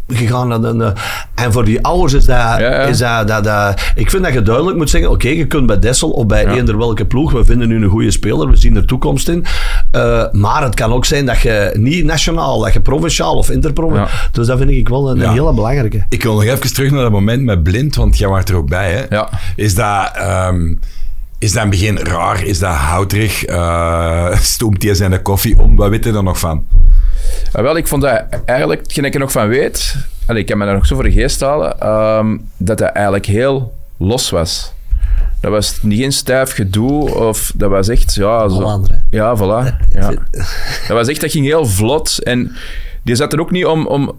Speaker 2: Gegaan naar de, en voor die ouders is dat,
Speaker 3: Ja, ja.
Speaker 2: is dat, dat, dat- ik vind dat je duidelijk moet zeggen, oké, je kunt bij Dessel of bij
Speaker 3: Ja.
Speaker 2: eender welke ploeg, we vinden nu een goede speler, we zien er toekomst in. Eh, maar het kan ook zijn dat je niet nationaal, dat je provinciaal of interprovinciaal.
Speaker 3: Ja.
Speaker 2: Dus dat vind ik wel een, hele belangrijke.
Speaker 1: Ik wil nog even terug naar dat moment met Blind, want jij was er ook bij, hè?
Speaker 3: Ja.
Speaker 1: Is dat... ehm, is dat in het begin raar? Is dat houterig? Eh stoemt hij zijn koffie om? Wat weet je er nog van?
Speaker 3: Ah, wel, ik vond dat eigenlijk, hetgeen ik er nog van weet, allee, ik kan me daar nog zo voor de geest halen, ehm, dat dat eigenlijk heel los was. Dat was niet geen stijf gedoe, of dat was echt, ja... Zo, ja, voilà. Ja. Dat was echt, dat ging heel vlot. En die zat er ook niet om, om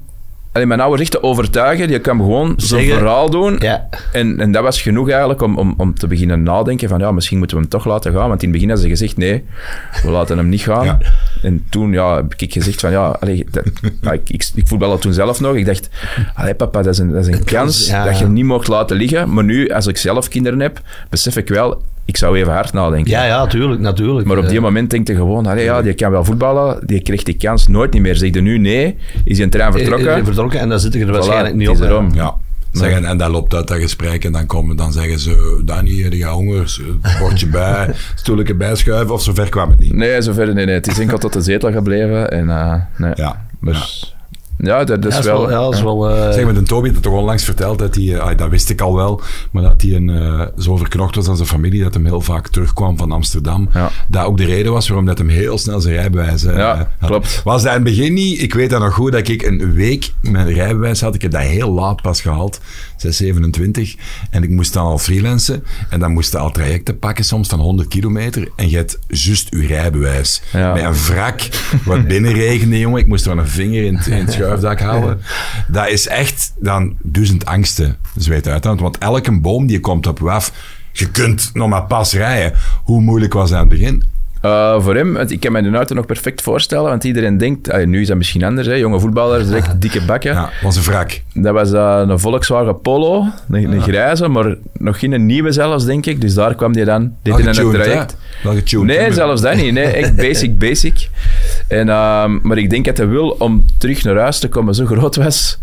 Speaker 3: allee, mijn ouders echt te overtuigen. Die kwam gewoon zo'n
Speaker 2: Zeggen-
Speaker 3: verhaal doen.
Speaker 2: Ja.
Speaker 3: En, en dat was genoeg eigenlijk om, om, om te beginnen nadenken van ja, misschien moeten we hem toch laten gaan. Want in het begin hadden ze gezegd nee, we laten hem niet gaan.
Speaker 1: Ja.
Speaker 3: En toen ja, heb ik gezegd van ja, allee, dat, ik, ik, ik voetbalde toen zelf nog. Ik dacht, allee papa, dat is een, dat is een kans
Speaker 2: ja.
Speaker 3: dat je niet mocht laten liggen. Maar nu, als ik zelf kinderen heb, besef ik wel, ik zou even hard nadenken.
Speaker 2: Ja, ja, tuurlijk, natuurlijk.
Speaker 3: Maar op die
Speaker 2: Eh,
Speaker 3: moment denk je gewoon, allee, ja, die kan wel voetballen, die krijgt die kans nooit niet meer. Zeg je nu nee, is hij een trein vertrokken?
Speaker 2: is- is vertrokken en dan zit je er waarschijnlijk niet op.
Speaker 3: erom.
Speaker 1: Ja. Zeggen, en dan loopt uit dat gesprek en dan, komen, dan zeggen ze... Danny, die gaat honger, bordje bij, stoelje bijschuiven. Of zover kwam het niet.
Speaker 3: Nee, zover nee, nee. Het is enkel tot de zetel gebleven. En, eh, nee.
Speaker 1: Ja.
Speaker 3: Dus, ja, dat
Speaker 2: Ja,
Speaker 3: is
Speaker 2: dat is
Speaker 3: wel...
Speaker 2: wel, ja, dat is wel eh,
Speaker 1: Zeg, met een Toby had toch onlangs verteld dat hij, eh, ah, dat wist ik al wel, maar dat hij een, eh, zo verknocht was aan zijn familie dat hem heel vaak terugkwam van Amsterdam.
Speaker 3: Ja.
Speaker 1: Dat ook de reden was waarom dat hem heel snel zijn rijbewijs eh,
Speaker 3: Ja,
Speaker 1: had.
Speaker 3: klopt.
Speaker 1: Was dat in het begin niet? Ik weet dat nog goed, dat ik een week mijn rijbewijs had. Ik heb dat heel laat pas gehaald, 6, 27. En ik moest dan al freelancen. En dan moest je al trajecten pakken, soms van 100 kilometer. En je hebt juist je rijbewijs.
Speaker 3: Ja.
Speaker 1: Met een wrak, wat binnenregende, jongen. Ik moest er een vinger in het, in het schuifdak halen. Dat is echt dan duizend angsten zweet uit. Want elke boom die komt op je af, je kunt nog maar pas rijden. Hoe moeilijk was dat aan het begin?
Speaker 3: Eh, voor hem, want ik kan me de auto nog perfect voorstellen, want iedereen denkt, ah, nu is dat misschien anders, hè, jonge voetballers, direct dikke bakken.
Speaker 1: Ja, was een wrak.
Speaker 3: Dat was eh, een Volkswagen Polo, een, een grijze, maar nog geen nieuwe zelfs, denk ik. Dus daar kwam die dan, deed hij dan
Speaker 1: getuned,
Speaker 3: traject. Nee, zelfs dat niet. Nee, echt basic, basic. En, ehm, maar ik denk dat de wil om terug naar huis te komen zo groot was,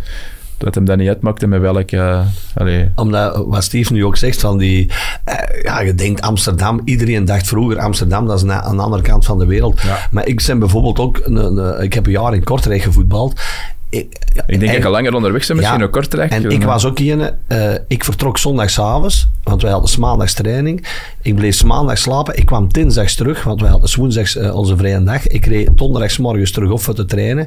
Speaker 3: dat hem dat niet uitmaakte met welke... allee,
Speaker 2: Omdat, wat Steve nu ook zegt, van die, eh, ja, je denkt Amsterdam, iedereen dacht vroeger Amsterdam, dat is na- aan de andere kant van de wereld.
Speaker 1: Ja.
Speaker 2: Maar ik ben bijvoorbeeld ook, een, een- ik heb een jaar in Kortrijk gevoetbald. Ik,
Speaker 3: Ik denk dat je langer onderweg bent, misschien
Speaker 2: Ja.
Speaker 3: ook Kortrijk.
Speaker 2: En ik was ook een, eh ik vertrok zondagsavonds, want wij hadden maandags training. Ik bleef maandags slapen. Ik kwam dinsdags terug, want wij hadden woensdags eh, onze vrije dag. Ik reed donderdags morgens terug op voor te trainen.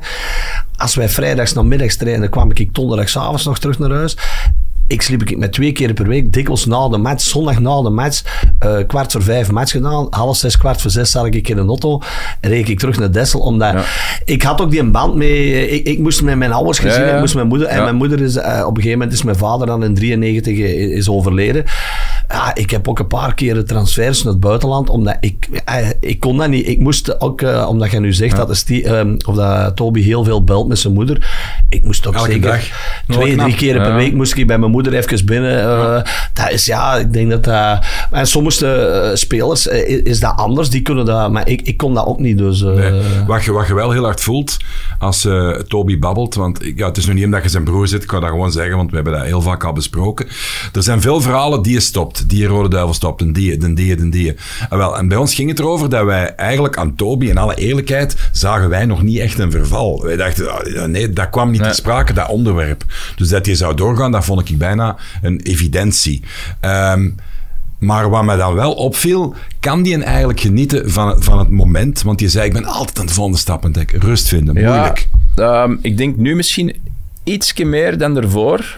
Speaker 2: Als wij vrijdags namiddags trainen, kwam ik donderdagsavonds nog terug naar huis. Ik sliep ik met twee keer per week, dikwijls na de match, zondag na de match, eh, kwart voor vijf match gedaan, half zes, kwart voor zes zat ik in een auto en reed ik terug naar Dessel, omdat
Speaker 3: Ja.
Speaker 2: ik had ook die een band mee, ik, ik moest met mijn ouders gezien,
Speaker 3: Ja, ja.
Speaker 2: ik moest mijn moeder, en
Speaker 3: Ja.
Speaker 2: mijn moeder is, eh, op een gegeven moment is mijn vader dan in 93 i- is overleden. Ja, ik heb ook een paar keren transfers naar het buitenland, omdat ik, eh, ik kon dat niet. Ik moest ook, eh, omdat je nu zegt dat, is die, ehm, of dat Toby heel veel belt met zijn moeder, ik moest ook
Speaker 1: Elke
Speaker 2: zeker
Speaker 1: dag. Wel
Speaker 2: twee, drie keren per week moest ik bij mijn moeder even binnen. eh, Dat is ja, ik denk dat dat... En sommige spelers is, is dat anders, die kunnen dat, maar ik, ik kon dat ook niet, dus...
Speaker 1: Nee. Wat, je, wat je wel heel hard voelt als Toby babbelt, want ja, het is nu niet omdat je zijn broer zit, ik kan dat gewoon zeggen, want we hebben dat heel vaak al besproken. Er zijn veel verhalen die je stopt, die Rode Duivel stopt, en die, en die, en die. En, wel, en bij ons ging het erover dat wij eigenlijk aan Toby, in alle eerlijkheid, zagen wij nog niet echt een verval. Wij dachten, ah, nee, dat kwam niet
Speaker 3: Nee.
Speaker 1: ter sprake, dat onderwerp. Dus dat je zou doorgaan, dat vond ik bijna een evidentie. Ehm, maar wat mij dan wel opviel, kan die eigenlijk genieten van, van het moment? Want je zei, ik ben altijd aan de volgende stap het denken. Rust vinden, moeilijk.
Speaker 3: Ja, ehm, ik denk nu misschien ietsje meer dan daarvoor.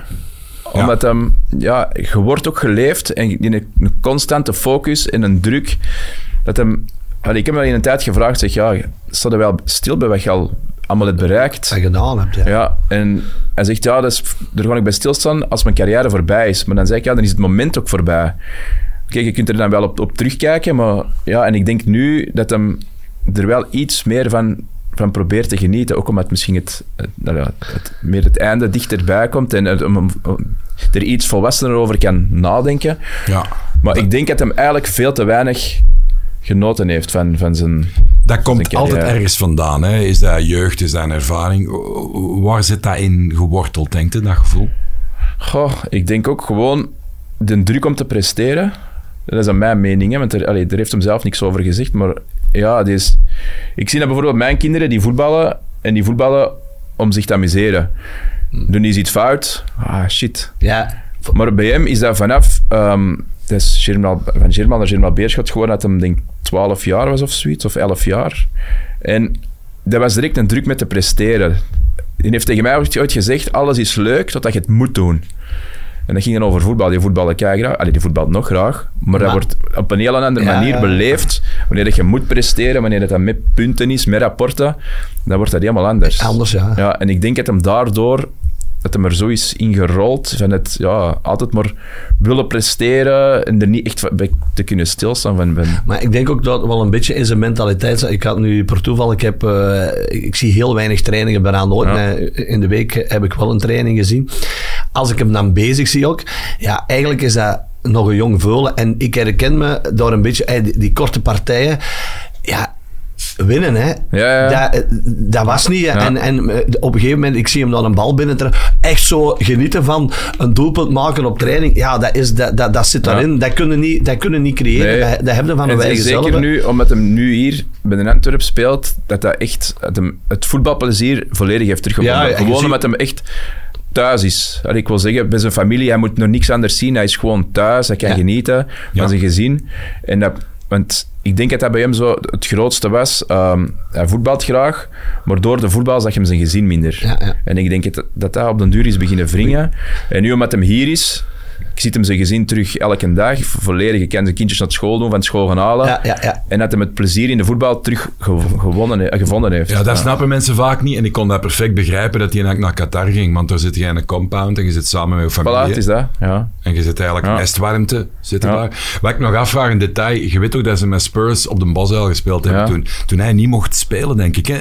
Speaker 1: Ja.
Speaker 3: Omdat hem, ja, je wordt ook geleefd en in een, constante focus en een druk. Dat hem, Allee, ik heb me in een tijd gevraagd, zeg, ja, sta er wel stil bij wat je al allemaal hebt bereikt?
Speaker 2: dat gedaan hebt, ja.
Speaker 3: Ja, en hij zegt, ja, dat is, daar ga ik bij stilstaan als mijn carrière voorbij is. Maar dan zeg ik, ja, dan is het moment ook voorbij. Kijk, je kunt er dan wel op, op terugkijken, maar ja, en ik denk nu dat hem er wel iets meer van, van probeert te genieten. Ook omdat misschien het, het, nou ja, het, meer het einde dichterbij komt en het- om, om- er iets volwassener over kan nadenken.
Speaker 1: Ja.
Speaker 3: Maar ik denk dat hem eigenlijk veel te weinig genoten heeft van, van zijn...
Speaker 1: Dat komt
Speaker 3: Denk
Speaker 1: altijd ergens vandaan. Hè? Is dat jeugd, is dat een ervaring? Waar zit dat in geworteld, denkt je, dat gevoel?
Speaker 3: Goh, ik denk ook gewoon de druk om te presteren. Dat is aan mijn mening, hè, want er, allee, heeft hem zelf niks over gezegd. Maar ja, is, ik zie dat bijvoorbeeld mijn kinderen die voetballen en die voetballen om zich te amuseren. Doen die iets fout? Ah, shit.
Speaker 2: Ja,
Speaker 3: Maar bij hem is dat vanaf... ehm dat is Germinal, van Germinal naar Germinal Beerschot gewoon dat hem denk ik 12 jaar was of zoiets, of 11 jaar. En dat was direct een druk met te presteren. Die heeft tegen mij ooit gezegd, alles is leuk totdat je het moet doen. En dat ging dan over voetbal. Die voetballen graag. Allee, die voetbalt nog graag. Maar, dat wordt op een heel andere
Speaker 2: Ja,
Speaker 3: manier beleefd. Wanneer dat je moet presteren, wanneer dat, dat met punten is, met rapporten, dan wordt dat helemaal anders.
Speaker 2: anders, ja.
Speaker 3: Ja, en ik denk dat hem daardoor dat hem er zo is ingerold van het ja, altijd maar willen presteren en er niet echt bij te kunnen stilstaan van,
Speaker 2: Maar ik denk ook dat wel een beetje in zijn mentaliteit. Ik had nu per toeval, ik, heb, eh, ik zie heel weinig trainingen bijna nooit.
Speaker 3: Ja.
Speaker 2: in de week heb ik wel een training gezien. Als ik hem dan bezig zie ook, ja, eigenlijk is dat nog een jong veulen. En ik herken me door een beetje eh, die, die korte partijen. Ja, winnen, hè.
Speaker 3: Ja, ja.
Speaker 2: Dat, dat was niet.
Speaker 3: Ja.
Speaker 2: En, en eh, op een gegeven moment, ik zie hem dan een bal binnen. Echt zo genieten van een doelpunt maken op training. Ja, dat, is, dat, dat, dat zit daarin. Dat kunnen niet, dat kunnen niet creëren.
Speaker 3: Nee.
Speaker 2: Dat, dat hebben we van
Speaker 3: En
Speaker 2: de eigen
Speaker 3: zeker
Speaker 2: zelf.
Speaker 3: nu, omdat hem nu hier bij de Antwerp speelt, dat dat echt dat hem het voetbalplezier volledig heeft teruggevonden. Gewoon
Speaker 2: ziet-
Speaker 3: omdat hem echt thuis is. Allee, ik wil zeggen, bij zijn familie, hij moet nog niks anders zien. Hij is gewoon thuis, hij kan
Speaker 2: Ja.
Speaker 3: genieten
Speaker 1: Ja.
Speaker 3: van zijn gezin. En dat, want ik denk dat dat bij hem zo het grootste was. Ehm, hij voetbalt graag, maar door de voetbal zag hem zijn gezin minder.
Speaker 2: Ja.
Speaker 3: En ik denk dat dat, dat op den duur is beginnen wringen. En nu omdat hem hier is, ik ziet hem zijn gezin terug elke dag, volledig. Kan zijn kindjes naar school doen, van school gaan halen.
Speaker 2: Ja, ja, ja.
Speaker 3: En dat hij met plezier in de voetbal terug ge- gewonnen, eh, gevonden heeft.
Speaker 1: Ja, dat snappen mensen vaak niet. En ik kon dat perfect begrijpen dat hij eigenlijk naar Qatar ging. Want daar zit je in een compound en je zit samen met je
Speaker 3: Voilà,
Speaker 1: familie.
Speaker 3: het is dat. Ja.
Speaker 1: En je zit eigenlijk
Speaker 3: Ja.
Speaker 1: nestwarmte zitten
Speaker 3: Ja.
Speaker 1: daar. Wat ik nog afvraag in detail, je weet ook dat ze met Spurs op de Bosuil gespeeld hebben
Speaker 3: Ja.
Speaker 1: toen, toen hij niet mocht spelen, denk ik. Hè?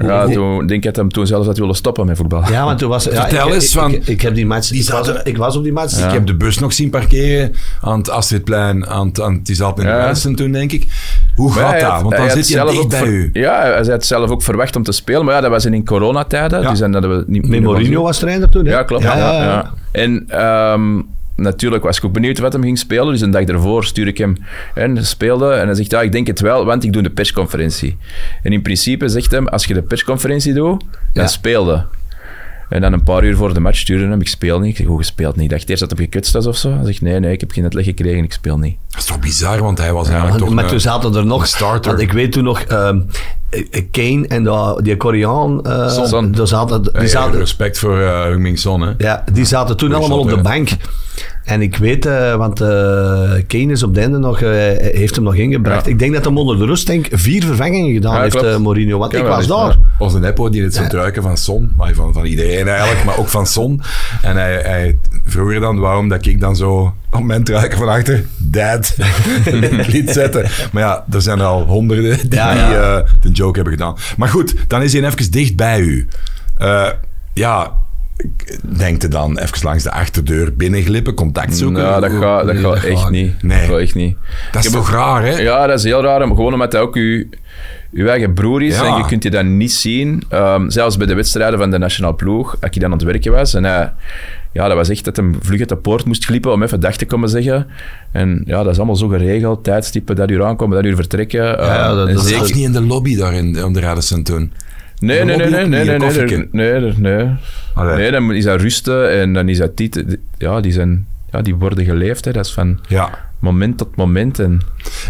Speaker 3: Ja, toen denk ik dat hem toen zelfs had willen stoppen met voetbal.
Speaker 2: Ja, want toen was... Ja,
Speaker 1: Vertel
Speaker 2: ik,
Speaker 1: eens
Speaker 2: ik,
Speaker 1: van-
Speaker 2: Ik, ik heb die match...
Speaker 1: Die
Speaker 2: ik, was,
Speaker 1: zaten-
Speaker 2: ik was op die match.
Speaker 1: Ik heb de bus nog zien parkeren aan het Astridplein, aan het, aan het, die zat in de
Speaker 3: Ja.
Speaker 1: Westen toen, denk ik. Hoe
Speaker 3: Maar
Speaker 1: gaat dat? Want dan zit je
Speaker 3: zelf ook
Speaker 1: bij u.
Speaker 3: Ja, hij had zelf ook verwacht om te spelen. Maar ja, dat was in coronatijden.
Speaker 2: Ja.
Speaker 3: Dus dan hadden we niet
Speaker 2: Met
Speaker 3: niet
Speaker 2: Mourinho
Speaker 3: nog-
Speaker 2: was trainer toen, hè?
Speaker 3: Ja, klopt.
Speaker 2: Ja,
Speaker 3: Ja,
Speaker 2: ja, ja.
Speaker 3: ja. En ehm, natuurlijk was ik ook benieuwd wat hem ging spelen. Dus een dag ervoor stuur ik hem en speelde. En hij zegt, ja, ik denk het wel, want ik doe de persconferentie. En in principe zegt hem, als je de persconferentie doet, dan
Speaker 2: Ja.
Speaker 3: speelde. En dan een paar uur voor de match stuurde hem, ik speel niet. Ik zeg, hoe gespeeld niet? Ik dacht eerst dat hij gekutst was of zo. Hij zegt, nee, nee, ik heb geen uitleg gekregen, ik speel niet.
Speaker 1: Dat is toch bizar, want hij was eigenlijk toch
Speaker 2: maar
Speaker 1: een-
Speaker 2: toen zaten er nog,
Speaker 1: starter.
Speaker 2: want ik weet toen nog, ehm, eh, Kane en de, die Koreaan, eh,
Speaker 3: Son.
Speaker 2: daar zaten, die
Speaker 1: Hey,
Speaker 2: zaten,
Speaker 1: respect voor uh, Son, hè.
Speaker 2: Ja, die zaten toen
Speaker 1: Goeie
Speaker 2: allemaal op de bank. En ik weet, eh, want eh Kane is op de einde nog, eh, heeft hem nog ingebracht.
Speaker 3: Ja.
Speaker 2: Ik denk dat hem onder de rust denk, vier vervangingen gedaan
Speaker 3: Ja,
Speaker 2: heeft, eh, Mourinho. Want ik was daar.
Speaker 1: een Eppo die het zo ruiken van Son, maar van, van iedereen eigenlijk, maar ook van Son. En hij, hij vroeger dan, waarom dat ik dan zo op het moment ruiken van achter, het lied zetten. Maar ja, er zijn er al honderden die
Speaker 2: Ja, ja.
Speaker 1: eh, de joke hebben gedaan. Maar goed, dan is hij even dicht bij u. Eh, ja, denkt u dan even langs de achterdeur binnenglippen, contact zoeken?
Speaker 3: Nou, dat gaat, dat
Speaker 1: Nee,
Speaker 3: gaat echt niet.
Speaker 1: Nee.
Speaker 3: Dat gaat echt niet.
Speaker 1: Dat is toch raar, hè?
Speaker 3: Ja, dat is heel raar. maar Gewoon omdat hij ook uw, uw eigen broer is.
Speaker 1: Ja.
Speaker 3: En je kunt je dat niet zien. Ehm, zelfs bij de wedstrijden van de nationale ploeg, als ik dan aan het werken was. En hij, ja, dat was echt dat hem vlug uit de poort moest glippen om even dag te komen zeggen. En ja, dat is allemaal zo geregeld. Tijdstippen, dat uur aankomen, dat uur vertrekken.
Speaker 2: ja,
Speaker 3: Ehm,
Speaker 2: dat-
Speaker 3: en
Speaker 2: dat is
Speaker 3: zeker-
Speaker 1: Zelfs niet in de lobby daar in, om de Radisson toen.
Speaker 3: Nee, nee, nee, nee, nee, nee, nee, nee, nee, nee.
Speaker 1: Allee.
Speaker 3: Nee, dan is dat rusten en dan is dat dit. Ja, die, zijn, ja, die worden geleefd. Hè. Dat is van
Speaker 1: Ja.
Speaker 3: moment tot moment. En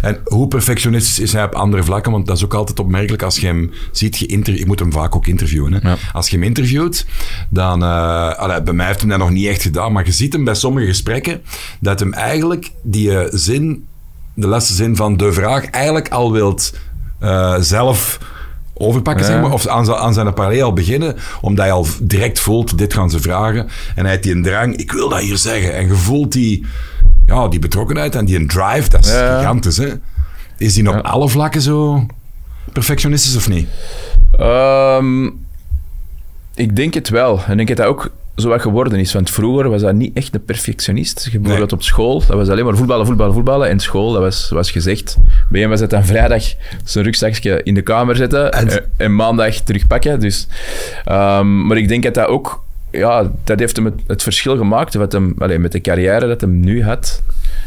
Speaker 1: En hoe perfectionistisch is hij op andere vlakken? Want dat is ook altijd opmerkelijk als je hem ziet. Geïnter- ik moet hem vaak ook interviewen. Hè?
Speaker 3: Ja.
Speaker 1: Als je hem interviewt, dan... eh, allee, bij mij heeft hij dat nog niet echt gedaan. Maar je ziet hem bij sommige gesprekken dat hem eigenlijk die eh, zin, de laatste zin van de vraag, eigenlijk al wilt eh, zelf overpakken,
Speaker 3: Ja.
Speaker 1: zeg maar. Of aan, zijn- aan zijn parallel al beginnen, omdat je al direct voelt, dit gaan ze vragen. En hij heeft die een drang, ik wil dat hier zeggen. En je voelt die, ja, die betrokkenheid en die een drive, dat is
Speaker 3: Ja.
Speaker 1: gigantisch, hè. Is die op
Speaker 3: Ja.
Speaker 1: alle vlakken zo perfectionistisch of niet?
Speaker 3: Ehm, ik denk het wel. En ik denk dat dat ook zo wat geworden is. Want vroeger was dat niet echt een perfectionist. Bijvoorbeeld op school, dat was alleen maar voetballen, voetballen, voetballen. En school, dat was, was gezegd. Bij hem was het dan vrijdag zijn rugzakje in de kamer zetten
Speaker 2: En-
Speaker 3: maandag terugpakken. Dus, ehm, maar ik denk dat dat ook... Ja, dat heeft hem het, het verschil gemaakt wat hem, met de carrière dat hem nu had.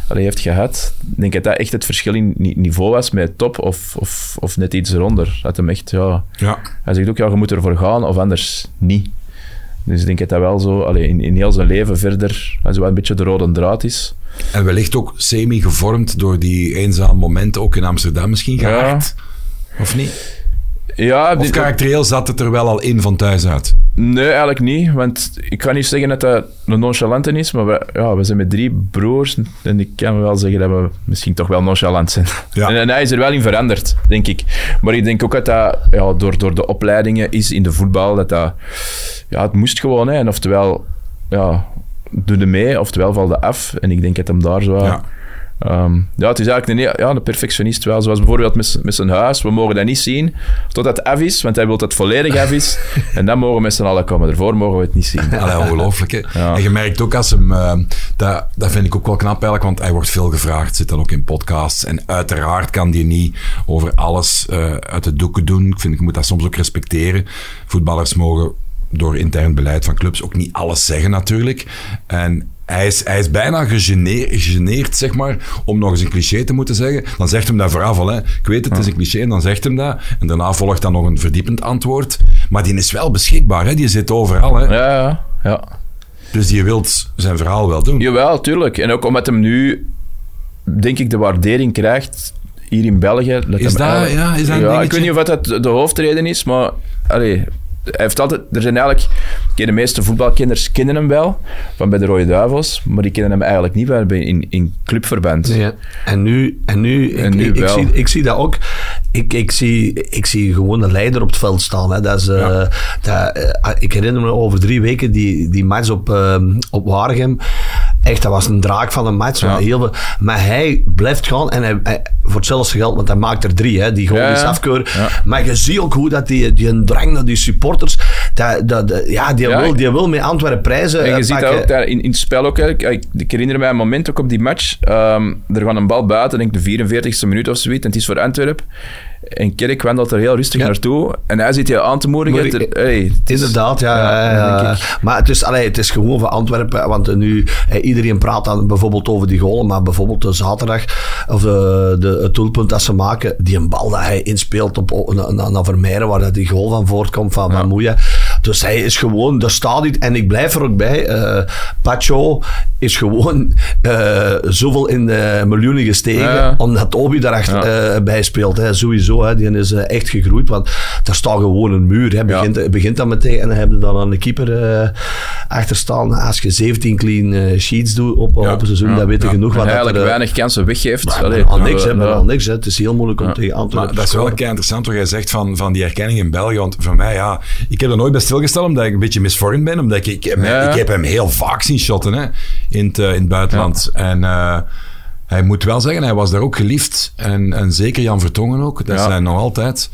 Speaker 3: Allee, heeft gehad. Ik denk dat dat echt het verschil in ni- niveau was met top of, of, of net iets eronder. Dat hem echt, ja...
Speaker 1: Ja.
Speaker 3: Hij zegt ook, ja, je moet ervoor gaan of anders niet. Dus ik denk dat dat wel zo allee, in, in heel zijn leven verder als wel een beetje de rode draad is.
Speaker 1: En wellicht ook semi-gevormd door die eenzame momenten, ook in Amsterdam misschien
Speaker 3: Ja.
Speaker 1: gehaald. Of niet?
Speaker 3: Ja,
Speaker 1: Of karakterieel zat het er wel al in van thuis uit?
Speaker 3: nee, eigenlijk niet. Want ik kan niet zeggen dat dat een nonchalante is, maar we, ja, we zijn met drie broers en ik kan wel zeggen dat we misschien toch wel nonchalant zijn.
Speaker 1: Ja.
Speaker 3: En, en hij is er wel in veranderd, denk ik. Maar ik denk ook dat dat ja, door, door de opleidingen is in de voetbal, dat dat... Ja, het moest gewoon, hè. En oftewel, ja, doe er mee, oftewel val je af. En ik denk dat hem daar zo...
Speaker 1: Ja.
Speaker 3: Ehm, ja, het is eigenlijk een, ja, een perfectionist wel. Zoals bijvoorbeeld met, zijn huis. We mogen dat niet zien totdat het af is, want hij wil dat het volledig af is. en dan mogen we met z'n allen komen. Daarvoor mogen we het niet zien.
Speaker 1: Allee, ongelooflijk, hè?
Speaker 3: Ja.
Speaker 1: En je merkt ook als hem... eh, dat, dat vind ik ook wel knap eigenlijk, want hij wordt veel gevraagd. Zit dan ook in podcasts. En uiteraard kan die niet over alles eh, uit de doeken doen. Ik vind, ik moet dat soms ook respecteren. Voetballers mogen door intern beleid van clubs ook niet alles zeggen natuurlijk. En hij is, hij is bijna gegeneerd, gegeneerd, zeg maar, om nog eens een cliché te moeten zeggen. Dan zegt hem dat vooraf al. Hè. Ik weet het, het is een cliché, en dan zegt hem dat. En daarna volgt dan nog een verdiepend antwoord. Maar die is wel beschikbaar, hè. die zit overal. Hè.
Speaker 3: Ja, ja, ja.
Speaker 1: Dus die wil zijn verhaal wel doen.
Speaker 3: Jawel, tuurlijk. En ook omdat hem nu, denk ik, de waardering krijgt hier in België. Dat
Speaker 1: Is dat-
Speaker 3: eigenlijk-
Speaker 1: ja, is dat
Speaker 3: ja, ik weet niet of dat de- de hoofdreden is, maar... Allee, hij heeft altijd... Er zijn eigenlijk... de meeste voetbalkinders kennen hem wel, van bij de Rode Duivels, maar die kennen hem eigenlijk niet bij, bij- in, in clubverband.
Speaker 2: En nu, en nu, ik,
Speaker 3: En nu
Speaker 2: ik, ik
Speaker 3: wel.
Speaker 2: zie, ik zie dat ook. Ik, ik, zie, ik zie gewoon een leider op het veld staan. Hè. Dat is, eh,
Speaker 1: Ja.
Speaker 2: dat, eh, ik herinner me over drie weken die, die match op, eh, op Waregem. Echt, dat was een draak van een match.
Speaker 3: Ja.
Speaker 2: Heel veel, maar hij blijft gaan en hij, hij- voor hetzelfde geld, want hij maakt er drie, hè, die gewoon
Speaker 3: Ja,
Speaker 2: is
Speaker 3: ja.
Speaker 2: afkeur.
Speaker 3: Ja.
Speaker 2: Maar je ziet ook hoe dat die, die een drang naar die supporters, dat, dat, dat- ja, die,
Speaker 3: Ja.
Speaker 2: wil, die wil met Antwerpen prijzen
Speaker 3: En je
Speaker 2: eh,
Speaker 3: ziet dat ook daar in, in het spel ook. Ik, ik, herinner mij een moment ook op die match. ehm, er gaat een bal buiten, denk ik de 44ste minuut of zoiets. En het is voor Antwerpen. En Kerk wandelt er heel rustig
Speaker 2: Ja.
Speaker 3: naartoe. En hij zit je aan te moedigen.
Speaker 2: Ik-
Speaker 3: hey, het is-
Speaker 2: Inderdaad, ja.
Speaker 3: Ja,
Speaker 2: ja, ja. Maar het is, allee, het is gewoon van Antwerpen. Want nu, eh, iedereen praat dan bijvoorbeeld over die goalen. Maar bijvoorbeeld de zaterdag, of de, de, het doelpunt dat ze maken. Die een bal dat hij inspeelt op, naar, naar Vermeijeren, waar dat die goal van voortkomt van, van Moeja. Dus hij is gewoon, daar staat iets. En ik blijf er ook bij. eh Pacho is gewoon eh, zoveel in de miljoenen gestegen.
Speaker 3: Ja.
Speaker 2: Omdat Obi daar echt
Speaker 3: Ja.
Speaker 2: eh, bij speelt. Hè. Sowieso, hè. die is echt gegroeid. Want daar staat gewoon een muur. Hè. Begint, begint dan meteen. En dan hebben dan aan de keeper eh, achter staan. Als je 17 clean sheets doet op,
Speaker 1: Ja.
Speaker 2: op een seizoen,
Speaker 3: Ja.
Speaker 2: dan weet je
Speaker 1: Ja.
Speaker 2: genoeg
Speaker 3: En
Speaker 2: wat dat
Speaker 3: eigenlijk
Speaker 2: er...
Speaker 3: weinig kansen weggeeft.
Speaker 2: maar
Speaker 3: Allee,
Speaker 2: al niks, hè,
Speaker 3: ja.
Speaker 2: maar al niks. Hè. Het is heel moeilijk om tegen Antwerpen
Speaker 1: Maar
Speaker 2: te
Speaker 1: dat is wel interessant wat jij zegt van, van die erkenning in België. Want voor mij, ja, ik heb er nooit bij omdat ik een beetje misvormd ben. Omdat ik, ik, heb-
Speaker 3: Ja.
Speaker 1: ik heb hem heel vaak zien shotten hè, in, het, eh, in het buitenland. En eh, hij moet wel zeggen, hij was daar ook geliefd. En, en zeker Jan Vertongen ook. Dat zijn nog altijd.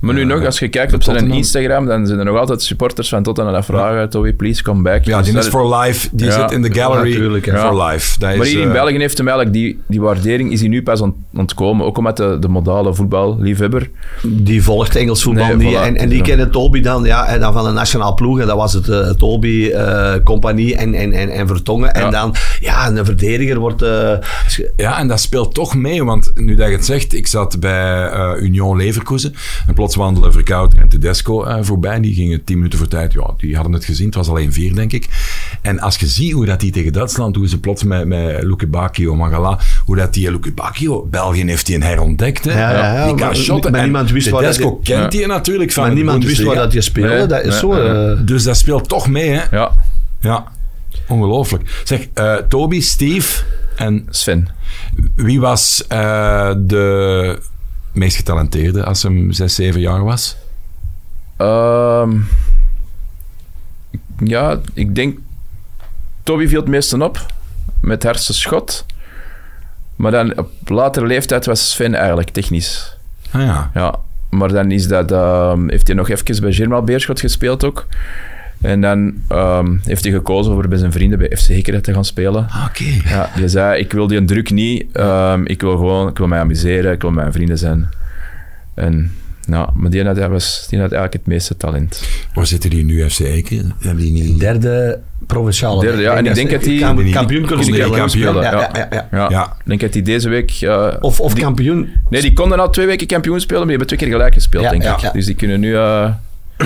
Speaker 3: Maar nu nog, als je kijkt op zijn. Instagram, dan zijn er nog altijd supporters van Tottenham dat vragen, Toby, please come back.
Speaker 1: Ja,
Speaker 3: Dus
Speaker 1: die
Speaker 3: dat
Speaker 1: is for life. Die
Speaker 3: Ja.
Speaker 1: zit in de gallery for life. Dat
Speaker 3: Maar
Speaker 1: is,
Speaker 3: hier in
Speaker 1: eh,
Speaker 3: België heeft hem eigenlijk die, die waardering is hij nu pas ont- ontkomen. Ook omdat de, de modale voetballiefhebber.
Speaker 2: Die volgt Engels voetbal
Speaker 3: Nee,
Speaker 2: niet.
Speaker 3: voilà.
Speaker 2: En, en die
Speaker 3: Ja.
Speaker 2: kennen Toby dan, ja, en dan van de nationale ploeg. En dat was het eh, Toby, eh, Compagnie en, en, en, en Vertongen. En dan, ja, een verdediger wordt... eh,
Speaker 1: Ja, en dat speelt toch mee, want nu dat je het zegt, ik zat bij eh, Union Leverkusen en plots wandelen Verkouter en Tedesco eh, voorbij. Die gingen tien minuten voor tijd, ja, die hadden het gezien, het was alleen vier, denk ik. En als je ziet hoe dat die tegen Duitsland, hoe ze plots met, met Luke Bacchio, Mangala, hoe dat die Luke Bacchio, België heeft die herontdekt, hè.
Speaker 2: Ja, ja, ja,
Speaker 1: die kan
Speaker 2: maar-
Speaker 1: shotten.
Speaker 2: maar
Speaker 1: En
Speaker 2: niemand wist dat
Speaker 1: Tedesco
Speaker 2: die-
Speaker 1: kent die natuurlijk van
Speaker 2: maar niemand wist waar dat je speelde.
Speaker 3: Nee,
Speaker 2: dat is
Speaker 3: nee,
Speaker 2: zo... eh,
Speaker 1: Dus dat speelt toch mee, hè.
Speaker 3: Ja,
Speaker 1: Ja, ongelooflijk. Zeg, eh, Toby, Steve en
Speaker 3: Sven.
Speaker 1: Wie was eh, de meest getalenteerde als hem 6, 7 jaar was?
Speaker 3: Ehm, ja, ik denk. Toby viel het meeste op met hersenschot. Maar dan op latere leeftijd was Sven eigenlijk technisch.
Speaker 1: Ah ja.
Speaker 3: Ja, maar dan is dat, ehm, heeft hij nog even bij Germaal Beerschot gespeeld ook. En dan ehm, heeft hij gekozen voor bij zijn vrienden bij FC Hekeren te gaan spelen.
Speaker 1: Ah, Oké.
Speaker 3: Ja, die zei, ik wil die druk niet. Ehm, ik wil gewoon, ik wil mij amuseren, ik wil met mijn vrienden zijn. En, nou, maar die had, hij was, die had eigenlijk het meeste talent.
Speaker 1: Waar zitten die nu, FC Eken? Hebben die niet...
Speaker 2: derde provinciale.
Speaker 3: Derde, ja, en ik denk dat die-
Speaker 2: Kam-
Speaker 1: die-
Speaker 2: kampioen kunnen
Speaker 1: die-
Speaker 2: spelen.
Speaker 1: kampioen,
Speaker 2: Ja,
Speaker 3: ja.
Speaker 2: ja, ja, ja.
Speaker 3: Ja,
Speaker 1: Ja.
Speaker 3: ik denk dat hij deze week... eh,
Speaker 2: Of, of
Speaker 3: die-
Speaker 2: kampioen.
Speaker 3: Nee, die konden al twee weken kampioen spelen, maar die hebben twee keer gelijk gespeeld,
Speaker 2: Ja,
Speaker 3: denk
Speaker 2: ja,
Speaker 3: ik.
Speaker 2: ja.
Speaker 3: Dus die kunnen nu eh,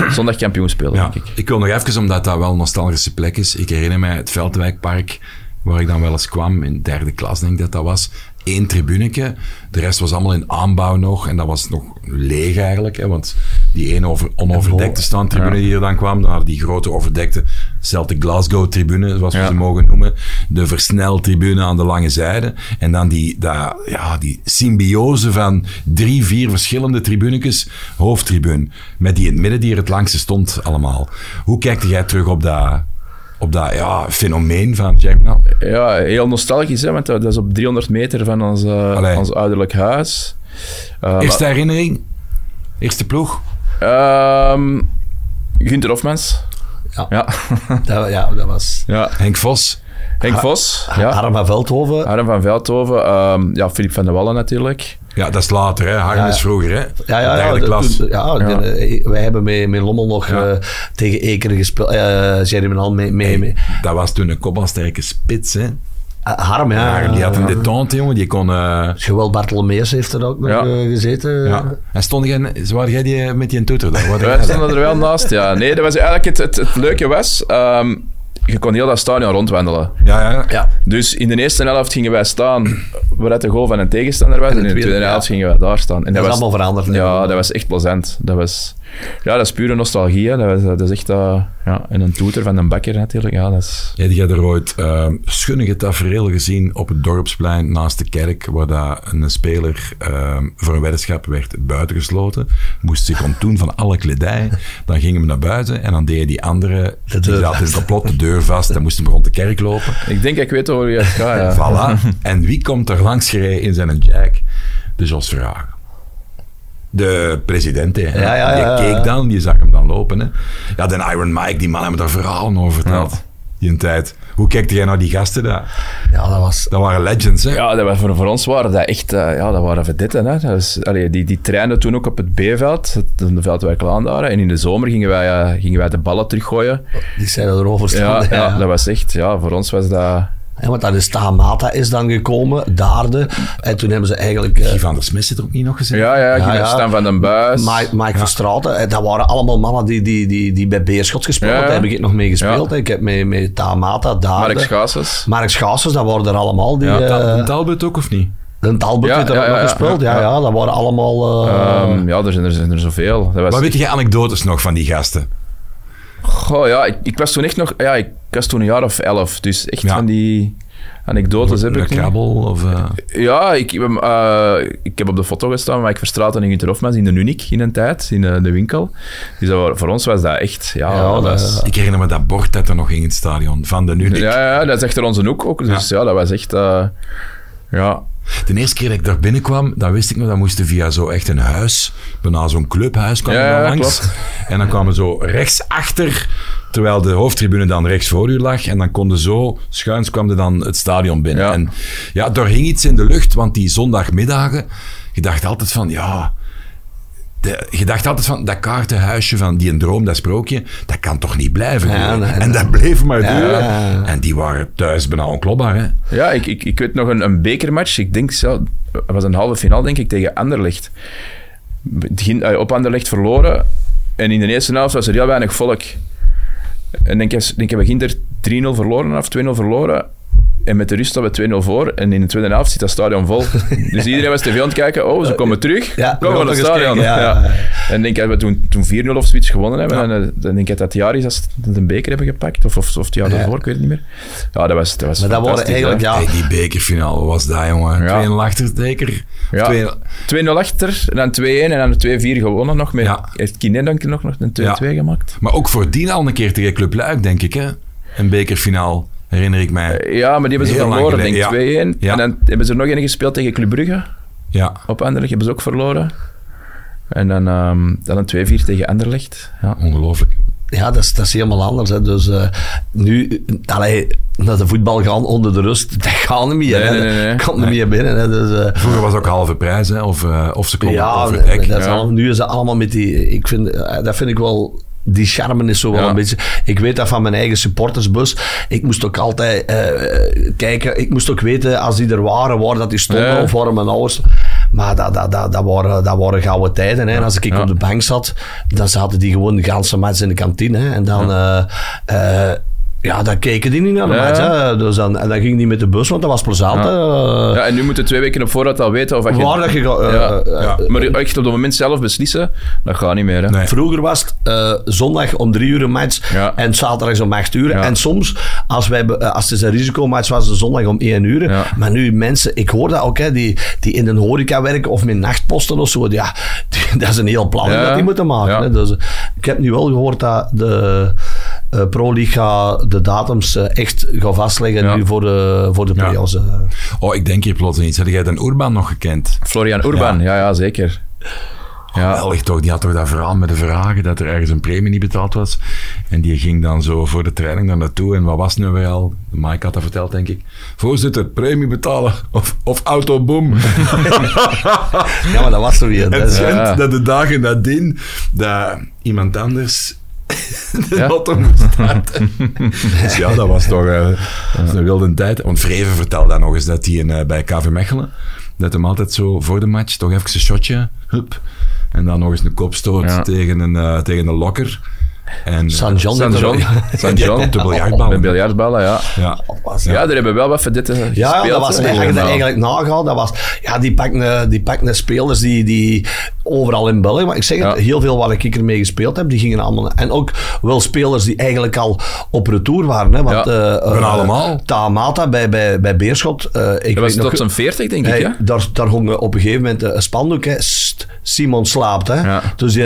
Speaker 3: zondag kampioen spelen,
Speaker 1: Ja.
Speaker 3: denk ik.
Speaker 1: Ik wil nog even, omdat dat wel een nostalgische plek is. Ik herinner mij het Veldwijkpark, waar ik dan wel eens kwam, in derde klas denk ik dat dat was. Eén tribuneke, de rest was allemaal in aanbouw nog. En dat was nog leeg eigenlijk, hè, want die ene over, onoverdekte standtribune die er dan kwam, dan hadden die grote overdekte Celtic Glasgow tribune, zoals we
Speaker 3: Ja.
Speaker 1: ze mogen noemen. De versneltribune aan de lange zijde. En dan die, dat, ja, die symbiose van drie, vier verschillende tribunekes, hoofdtribune, met die in het midden die er het langste stond allemaal. Hoe kijkte jij terug op dat, op dat ja, fenomeen van Jack Nou?
Speaker 3: Ja, heel nostalgisch, hè, want dat is op 300 meter van ons, ons ouderlijk huis. Eh,
Speaker 1: Eerste herinnering? Eerste ploeg?
Speaker 3: Ehm, Gunther Hofmans.
Speaker 2: Ja.
Speaker 3: Ja.
Speaker 2: Dat, ja, dat was...
Speaker 3: ja.
Speaker 1: Henk Vos?
Speaker 3: Henk Vos.
Speaker 2: Ja.
Speaker 3: Ja.
Speaker 2: Harm van Veldhoven.
Speaker 3: Harm van Veldhoven. ehm, ja, Filip van der Wallen natuurlijk.
Speaker 1: Ja, dat is later, hè. Harm
Speaker 2: Ja,
Speaker 1: is vroeger, hè.
Speaker 2: Ja, ja, ja, dat-
Speaker 1: klas.
Speaker 2: toen- ja,
Speaker 3: Ja.
Speaker 2: de- eh, wij hebben met, met Lommel nog
Speaker 1: Ja.
Speaker 2: eh, tegen Ekeren gespeeld. eh Jeremy Hall mee. mee, mee.
Speaker 1: Dat was toen een kopbalsterke spits, hè.
Speaker 2: Ah, Harm, ja.
Speaker 1: Die had een detente, jongen. Die kon... eh,
Speaker 2: Joël Bartolomeus heeft er ook nog eh, gezeten.
Speaker 1: ja. En stond jij... Waar jij die met die toeter jij
Speaker 3: Wij
Speaker 1: daar?
Speaker 3: stonden er wel naast, ja. Nee, dat was eigenlijk het, het, het leuke was... ehm, je kon heel dat stadion rondwandelen.
Speaker 1: Ja, ja.
Speaker 2: Ja.
Speaker 3: Dus in de eerste helft gingen wij staan waar het de goal van een tegenstander was. En in de tweede
Speaker 2: ja.
Speaker 3: helft gingen wij daar staan. En
Speaker 2: Dat is allemaal veranderd.
Speaker 3: Ja, dat was echt plezant. Dat was, ja, dat is pure nostalgie. Hè. Dat, is echt... eh, ja, en een toeter van een bakker natuurlijk. Ja, dat is...
Speaker 1: Ja, die had er ooit uh, schunnige tafereel gezien op het dorpsplein naast de kerk, waar dat een speler uh, voor een weddenschap werd buitengesloten. Moest zich ontdoen van alle kledij. Dan ging hem naar buiten en dan deed die andere,
Speaker 2: De
Speaker 1: die
Speaker 2: deur
Speaker 1: zat in
Speaker 2: vast.
Speaker 1: het complot, de deur vast. Dan moest hem rond de kerk lopen.
Speaker 3: Ik denk dat ik weet hoe je het gaat, ja.
Speaker 1: Voilà. En wie komt er langs gereden in zijn jack? De Jos Verhagen. De president, hè.
Speaker 2: Ja, ja, ja,
Speaker 1: die keek dan, die zag hem dan lopen. Hè. Ja, de Iron Mike, die man hebben daar verhalen over verteld.
Speaker 3: Ja.
Speaker 1: Die een tijd. Hoe kijkte jij naar die gasten daar?
Speaker 2: Ja, dat was...
Speaker 1: Dat waren legends, hè?
Speaker 3: Ja, dat was, voor, voor ons waren dat echt eh, ja, dat waren vedetten. Hè. Dat was, allee, die, die trainden toen ook op het B-veld, het- de Veldwijk Laandaren. En in de zomer gingen wij, eh, gingen wij de ballen teruggooien.
Speaker 2: Die zijn erover
Speaker 3: Ja,
Speaker 2: staan.
Speaker 3: ja, dat was echt... Ja, voor ons was dat...
Speaker 2: Hè, want dat is Tamata is dan gekomen, Daarde. En toen hebben ze eigenlijk... eh,
Speaker 1: Guy van der Smit zit er ook niet nog gezien.
Speaker 3: Ja, ja,
Speaker 2: Ja.
Speaker 3: Stan van den Buis.
Speaker 2: Mike, Mike Verstraeten, eh, dat waren allemaal mannen die, die, die, die bij Beerschot gespeeld
Speaker 3: Ja, ja.
Speaker 2: Daar heb ik nog mee gespeeld. Ik heb met, met Tamata, Daarde.
Speaker 3: Mark Schaases.
Speaker 2: Mark Schaassers, dat waren er allemaal. Die,
Speaker 3: Ja,
Speaker 2: eh,
Speaker 1: Ta- Talbot ook of niet?
Speaker 2: de Talbot
Speaker 3: Ja,
Speaker 2: heeft er
Speaker 3: ja,
Speaker 2: ook
Speaker 3: ja,
Speaker 2: nog
Speaker 3: ja.
Speaker 2: gespeeld. Ja,
Speaker 3: Ja.
Speaker 2: ja. dat waren allemaal... eh,
Speaker 3: Ehm, ja, er zijn er, zijn er zoveel. Dat was,
Speaker 1: Maar weet je anekdotes nog van die gasten?
Speaker 3: Goh, ja, ik, ik was toen echt nog... Ja, ik was toen een jaar of elf. Dus echt
Speaker 1: Ja.
Speaker 3: van die anekdotes heb ik
Speaker 1: krabbel of... eh,
Speaker 3: Ja, ik, heb, eh, ik heb op de foto gestaan met Mike Verstraeten en Gunter Hofmans in de Uniek in een tijd, in eh, de winkel. Dus dat, voor ons was dat echt... Ja,
Speaker 2: Ja,
Speaker 3: dat
Speaker 1: Ik herinner me dat bord dat er nog ging in het stadion van de Nunik.
Speaker 3: ja, ja, dat is achter onze hoek ook. Dus ja, dat was echt... ja,
Speaker 1: De eerste keer dat ik daar binnenkwam, dan wist ik nog, dat moesten via zo echt een huis, bijna zo'n clubhuis kwam
Speaker 3: Ja,
Speaker 1: dan langs.
Speaker 3: klopt.
Speaker 1: En dan kwamen we zo rechtsachter, terwijl de hoofdtribune dan rechts voor u lag. En dan konden zo, schuins kwam er dan het stadion binnen.
Speaker 3: Ja.
Speaker 1: En ja, daar hing iets in de lucht, want die zondagmiddagen, je dacht altijd van, ja... De, je dacht altijd van, dat kaartenhuisje van die een droom, dat sprookje, dat kan toch niet blijven
Speaker 2: Ja,
Speaker 1: duren?
Speaker 2: nee,
Speaker 1: en dat bleef maar
Speaker 2: Ja,
Speaker 1: duren.
Speaker 2: ja.
Speaker 1: En die waren thuis bijna onklopbaar, hè?
Speaker 3: ja ik, ik, ik weet nog een, een bekermatch. Ik denk zelf... Het was een halve finale, denk ik, tegen Anderlecht. Begin, eh, op Anderlecht verloren. En in de eerste helft was er heel weinig volk. En denk, ik denk ik, begin er 3-0 verloren of 2-0 verloren. En met de rust staan we 2-0 voor. En in de tweede helft zit dat stadion vol. Dus iedereen was tv aan het kijken. Oh, ze komen terug.
Speaker 2: Ja, we
Speaker 3: naar het stadion.
Speaker 2: kijken, ja,
Speaker 3: Ja.
Speaker 2: ja, ja.
Speaker 3: En denk dat we toen, toen 4-0 of zoiets gewonnen hebben. En eh, dan denk ik dat het jaar is dat ze een beker hebben gepakt. Of, of, of het jaar
Speaker 2: Ja.
Speaker 3: daarvoor, ik weet het niet meer. Ja, dat was, dat was
Speaker 2: Maar dat waren
Speaker 3: fantastisch,
Speaker 2: eigenlijk...
Speaker 3: hè.
Speaker 2: Ja,
Speaker 1: Hey, die bekerfinale, wat was dat, jongen?
Speaker 3: Ja.
Speaker 1: 2-0 achter, zeker?
Speaker 3: Ja.
Speaker 1: Twee-
Speaker 3: 2-0 achter, en dan 2-1 en dan 2-4 gewonnen nog. Met,
Speaker 1: Ja.
Speaker 3: Heeft Kine dan nog nog een 2-2
Speaker 1: Ja.
Speaker 3: gemaakt?
Speaker 1: Maar ook voordien al een keer tegen Club Luik, denk ik, hè? Een bekerfinaal, herinner ik mij.
Speaker 3: Eh, Ja, maar die hebben ze verloren, denk ik.
Speaker 1: geleden,
Speaker 3: 2-1.
Speaker 1: ja.
Speaker 3: En dan hebben ze er nog een gespeeld tegen Club Brugge.
Speaker 1: Ja.
Speaker 3: Op Anderlecht hebben ze ook verloren. En dan, ehm, dan een 2-4 tegen Anderlecht. Ja.
Speaker 1: Ongelooflijk.
Speaker 2: ja dat, is, dat is helemaal anders. Hè. Dus eh, nu, allee, naar de voetbal gaan onder de rust, dat gaat niet meer.
Speaker 3: Nee, nee,
Speaker 2: komt niet meer binnen. Hè. Dus, eh,
Speaker 1: Vroeger was het ook halve prijs, hè? Of, eh, of ze klommen
Speaker 2: ja,
Speaker 1: over het hek.
Speaker 2: dat is
Speaker 3: Ja.
Speaker 2: allemaal- nu is dat allemaal met die... Ik vind, dat vind ik wel... Die charme is zo wel
Speaker 3: Ja.
Speaker 2: een beetje... Ik weet dat van mijn eigen supportersbus. Ik moest ook altijd eh, kijken... Ik moest ook weten, als die er waren, waar dat die stonden.
Speaker 3: Ja.
Speaker 2: Of waar mijn ouders... Maar dat, dat, dat, dat, waren, dat waren gouden tijden. Hè. En als ik
Speaker 3: Ja.
Speaker 2: op de bank zat, dan zaten die gewoon de ganse match in de kantine. Hè. En dan... eh, eh, ja, dan keken die niet naar de
Speaker 3: Ja.
Speaker 2: match. Hè. Dus dan, en dan ging die met de bus, want dat was plezant.
Speaker 3: Ja. ja, en nu moeten twee weken op voorhand al weten of je...
Speaker 2: Waar dat je... ga- eh,
Speaker 3: ja,
Speaker 2: eh,
Speaker 3: ja. Maar echt op het moment zelf beslissen, dat gaat niet meer. Hè.
Speaker 1: Nee.
Speaker 2: Vroeger was het eh, zondag om drie uur een match
Speaker 3: Ja.
Speaker 2: en zaterdag om acht uur.
Speaker 3: Ja.
Speaker 2: En soms, als, wij, eh, als het een risicomatch was, de zondag om één uur.
Speaker 3: Ja.
Speaker 2: Maar nu mensen, ik hoor dat ook, hè, die, die in de horeca werken of met nachtposten of zo. Ja, die- dat is een heel plan
Speaker 3: Ja.
Speaker 2: dat die moeten maken.
Speaker 3: Ja.
Speaker 2: Hè. Dus, eh, ik heb nu wel gehoord dat de eh, Pro League gaat de datums eh, echt gaat vastleggen
Speaker 3: Ja.
Speaker 2: nu voor de, voor de play-offs. eh.
Speaker 1: Oh, ik denk hier plots iets. Had jij dan Urban nog gekend?
Speaker 3: Florian Urban, ja, ja, zeker. Ja.
Speaker 1: Geweldig toch? Die had toch dat verhaal met de vragen dat er ergens een premie niet betaald was. En die ging dan zo voor de training daar naartoe. En wat was nu weer al? Mike had dat verteld, denk ik. Voorzitter, premie betalen of, of autoboom.
Speaker 2: Ja, maar dat was zo weer.
Speaker 1: Het
Speaker 2: Dat is-
Speaker 1: schijnt
Speaker 3: Ja.
Speaker 1: dat de dagen nadien dat iemand anders de
Speaker 3: Ja.
Speaker 1: moest starten. dus ja, dat was toch eh, een wilde tijd. Want Vreven vertelde dan nog eens dat hij eh, bij KV Mechelen, dat hem altijd zo voor de match toch even een shotje, hup, en dan nog eens een kopstoot
Speaker 3: Ja.
Speaker 1: tegen, een, eh, tegen een lokker. En,
Speaker 2: San John.
Speaker 3: San John. San John.
Speaker 1: Op de biljartballen.
Speaker 3: Met biljartballen, ja.
Speaker 1: Ja.
Speaker 2: was-
Speaker 3: Ja, daar hebben wel wat verdetten gespeeld.
Speaker 2: Ja, dat was, dat eigenlijk nagaat, dat was, ja, die pakken, die pakken spelers die, die overal in België, maar ik zeg het,
Speaker 3: Ja.
Speaker 2: heel veel waar ik ermee gespeeld heb, die gingen allemaal, en ook wel spelers die eigenlijk al op retour waren, hè, want
Speaker 3: Ja.
Speaker 2: eh, eh,
Speaker 1: allemaal.
Speaker 2: Tamata bij, bij, bij Beerschot, eh, ik
Speaker 3: Dat was
Speaker 2: nog,
Speaker 3: tot zijn 40, denk ik, hè?
Speaker 2: daar, daar hong op een gegeven moment een spandoek. Hè. Simon slaapt. Hè.
Speaker 3: Ja.
Speaker 2: Dus die,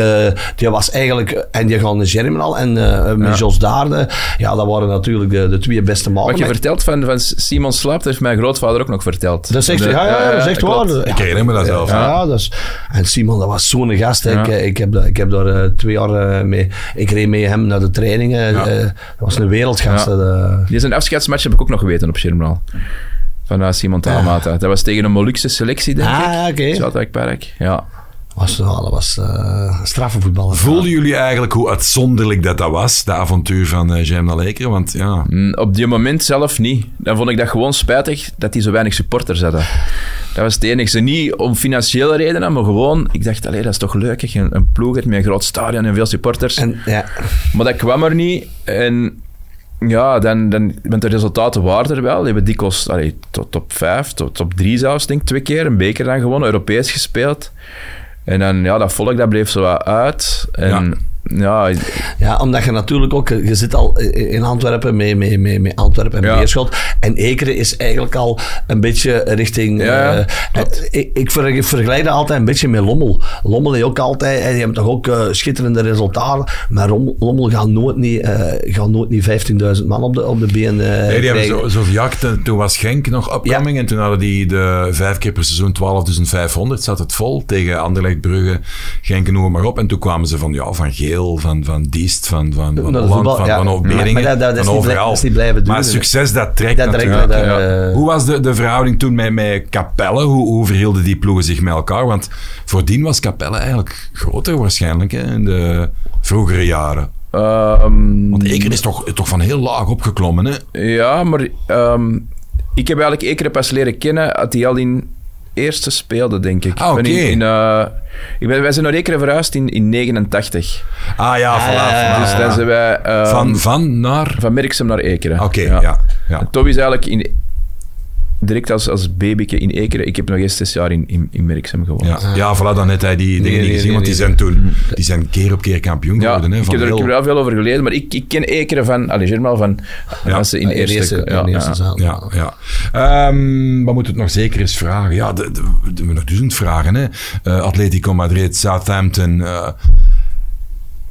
Speaker 2: die was eigenlijk... En die gaan de Germinal en eh met
Speaker 3: Ja.
Speaker 2: Jos Daarde. Ja, dat waren natuurlijk de, de twee beste mannen.
Speaker 3: Wat je vertelt van, van Simon Slaapt, heeft mijn grootvader ook nog verteld.
Speaker 2: dat zegt
Speaker 3: De-
Speaker 2: ja, ja, dat is echt waar.
Speaker 3: klopt.
Speaker 1: Ik herinner me dat zelf.
Speaker 2: Ja,
Speaker 1: Ja.
Speaker 2: dat is, en Simon, dat was zo'n gast. hè.
Speaker 3: Ja.
Speaker 2: Ik, ik, heb, dat- ik heb daar eh, twee jaar eh, mee... Ik reed mee hem naar de trainingen.
Speaker 1: Ja.
Speaker 2: eh, dat was een wereldgast.
Speaker 3: Ja.
Speaker 2: hè, dat-
Speaker 3: Die zijn afscheidsmatch heb ik ook nog geweten op Schermraal. Van eh, Simon Talamata. Dat was tegen een Molukse selectie, denk
Speaker 2: Ah,
Speaker 3: ik.
Speaker 2: ja, oké.
Speaker 3: Zoutwijkpark. Ja.
Speaker 2: Was, ja, dat was eh straffe voetballer.
Speaker 1: Voelden jullie eigenlijk hoe uitzonderlijk dat dat was, de avontuur van uh, Jaime Lekeren? Want ja,
Speaker 3: Mm, Op die moment zelf niet. Dan vond ik dat gewoon spijtig dat die zo weinig supporters hadden. Dat was het enige. Niet om financiële redenen, maar gewoon... Ik dacht, allee, dat is toch leuk. Een, een ploeg met een groot stadion en veel supporters.
Speaker 2: En, ja,
Speaker 3: Maar dat kwam er niet. En ja, dan, dan, want de resultaten waren er wel. Die hebben dikwijls allee, tot top 5, tot top 3 zelfs, denk ik, twee keer. Een beker dan gewonnen, Europees gespeeld. En dan, ja, dat volk dat bleef zo wat uit. En ja,
Speaker 2: ja, omdat je natuurlijk ook... Je zit al in Antwerpen met, met, met, met Antwerpen en
Speaker 3: Ja.
Speaker 2: Beerschot. En Ekeren is eigenlijk al een beetje richting...
Speaker 3: Ja,
Speaker 2: eh,
Speaker 3: klopt.
Speaker 2: ik, ik ver- ik vergelijk dat altijd een beetje met Lommel. Lommel heeft ook altijd... En die hebben toch ook eh, schitterende resultaten. Maar Lommel, Lommel gaat nooit niet, eh, gaat nooit niet 15.000 man op de, op de been eh
Speaker 1: nee, die hebben zo, zo gejakt. En Toen was Genk nog upcoming en toen hadden die de vijf keer per seizoen 12.500. Zat het vol tegen Anderlecht, Brugge, Genk en noem maar op. En toen kwamen ze van, ja, van Geel, van, van Diest, van, van, van Holland,
Speaker 2: voetbal,
Speaker 1: van,
Speaker 2: ja.
Speaker 1: van
Speaker 2: Maar- maar dat- dat is
Speaker 1: van overal.
Speaker 2: niet blijven
Speaker 1: Maar
Speaker 2: duren,
Speaker 1: succes, dat trekt
Speaker 2: Dat
Speaker 1: natuurlijk.
Speaker 2: wel, dat,
Speaker 3: ja.
Speaker 2: eh,
Speaker 1: Hoe was de, de verhouding toen met, met Capelle? Hoe, hoe verhielden die ploegen zich met elkaar? Want voordien was Capelle eigenlijk groter waarschijnlijk hè, in de vroegere jaren.
Speaker 3: ehm,
Speaker 1: Want Eken is toch, toch van heel laag opgeklommen. Hè?
Speaker 3: Ja, maar ehm, ik heb eigenlijk Ekeren pas leren kennen dat hij al in eerste speelde, denk ik.
Speaker 1: Ah, oké.
Speaker 3: in, in, eh, ik ben, wij zijn naar Ekeren verhuisd in, in 89.
Speaker 1: Ah ja, voilà.
Speaker 2: ja,
Speaker 1: voilà,
Speaker 3: Dus
Speaker 1: ja.
Speaker 3: dan zijn wij... ehm,
Speaker 1: van, van naar...
Speaker 3: van Merksem naar Ekeren.
Speaker 1: Oké, ja. ja.
Speaker 3: En Toby is eigenlijk in, direct als, als babyke in Ekeren. Ik heb nog eens zes jaar in, in, in Merksem gewoond.
Speaker 1: Ja, ja, voilà, dan net hij die dingen
Speaker 2: nee,
Speaker 1: niet gezien,
Speaker 2: nee,
Speaker 1: want die
Speaker 2: nee.
Speaker 1: zijn toen die zijn keer op keer kampioen
Speaker 3: Ja,
Speaker 1: geworden. Hè,
Speaker 3: ik,
Speaker 1: van
Speaker 3: heb er, ik
Speaker 1: heel-
Speaker 3: heb er wel veel over gelezen, maar ik, ik ken Ekeren van, allez, Germaal van
Speaker 1: Ja.
Speaker 3: als ze in eerste...
Speaker 2: eerste,
Speaker 3: ja,
Speaker 2: in eerste
Speaker 3: ja.
Speaker 2: zaal.
Speaker 1: Ja, ja. Ehm, wat moet het nog zeker eens vragen? Ja, de, de, de, we nog duizend vragen. Hè? Eh, Atletico Madrid, Southampton. eh,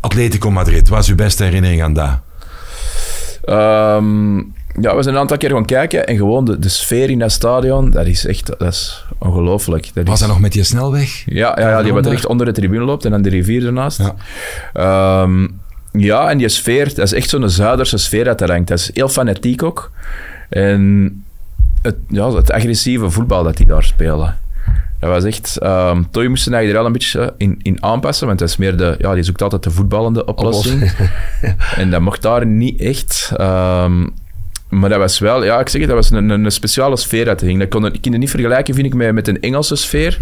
Speaker 1: Atletico Madrid, wat is uw beste herinnering aan dat?
Speaker 3: Ehm, ja, we zijn een aantal keer gaan kijken en gewoon de, de sfeer in dat stadion, dat is echt dat is ongelooflijk. Dat
Speaker 1: Was
Speaker 3: is,
Speaker 1: dat nog met die snelweg?
Speaker 3: Ja, ja, ja die wat
Speaker 1: Onder?
Speaker 3: echt onder de tribune loopt en dan de rivier ernaast.
Speaker 1: Ja.
Speaker 3: Ehm, ja, en die sfeer, dat is echt zo'n Zuiderse sfeer dat er hangt. Dat is heel fanatiek ook. En het, ja, het agressieve voetbal dat die daar spelen. Dat was echt... ehm Toy moest zich eigenlijk er wel een beetje in, in aanpassen, want dat is meer de... Ja, die zoekt altijd de voetballende oplossing. en dat mocht daar niet echt. Ehm, maar dat was wel... Ja, ik zeg het, dat was een, een, speciale sfeer dat ging. Dat kon, ik het niet vergelijken, vind ik, met, met een Engelse sfeer.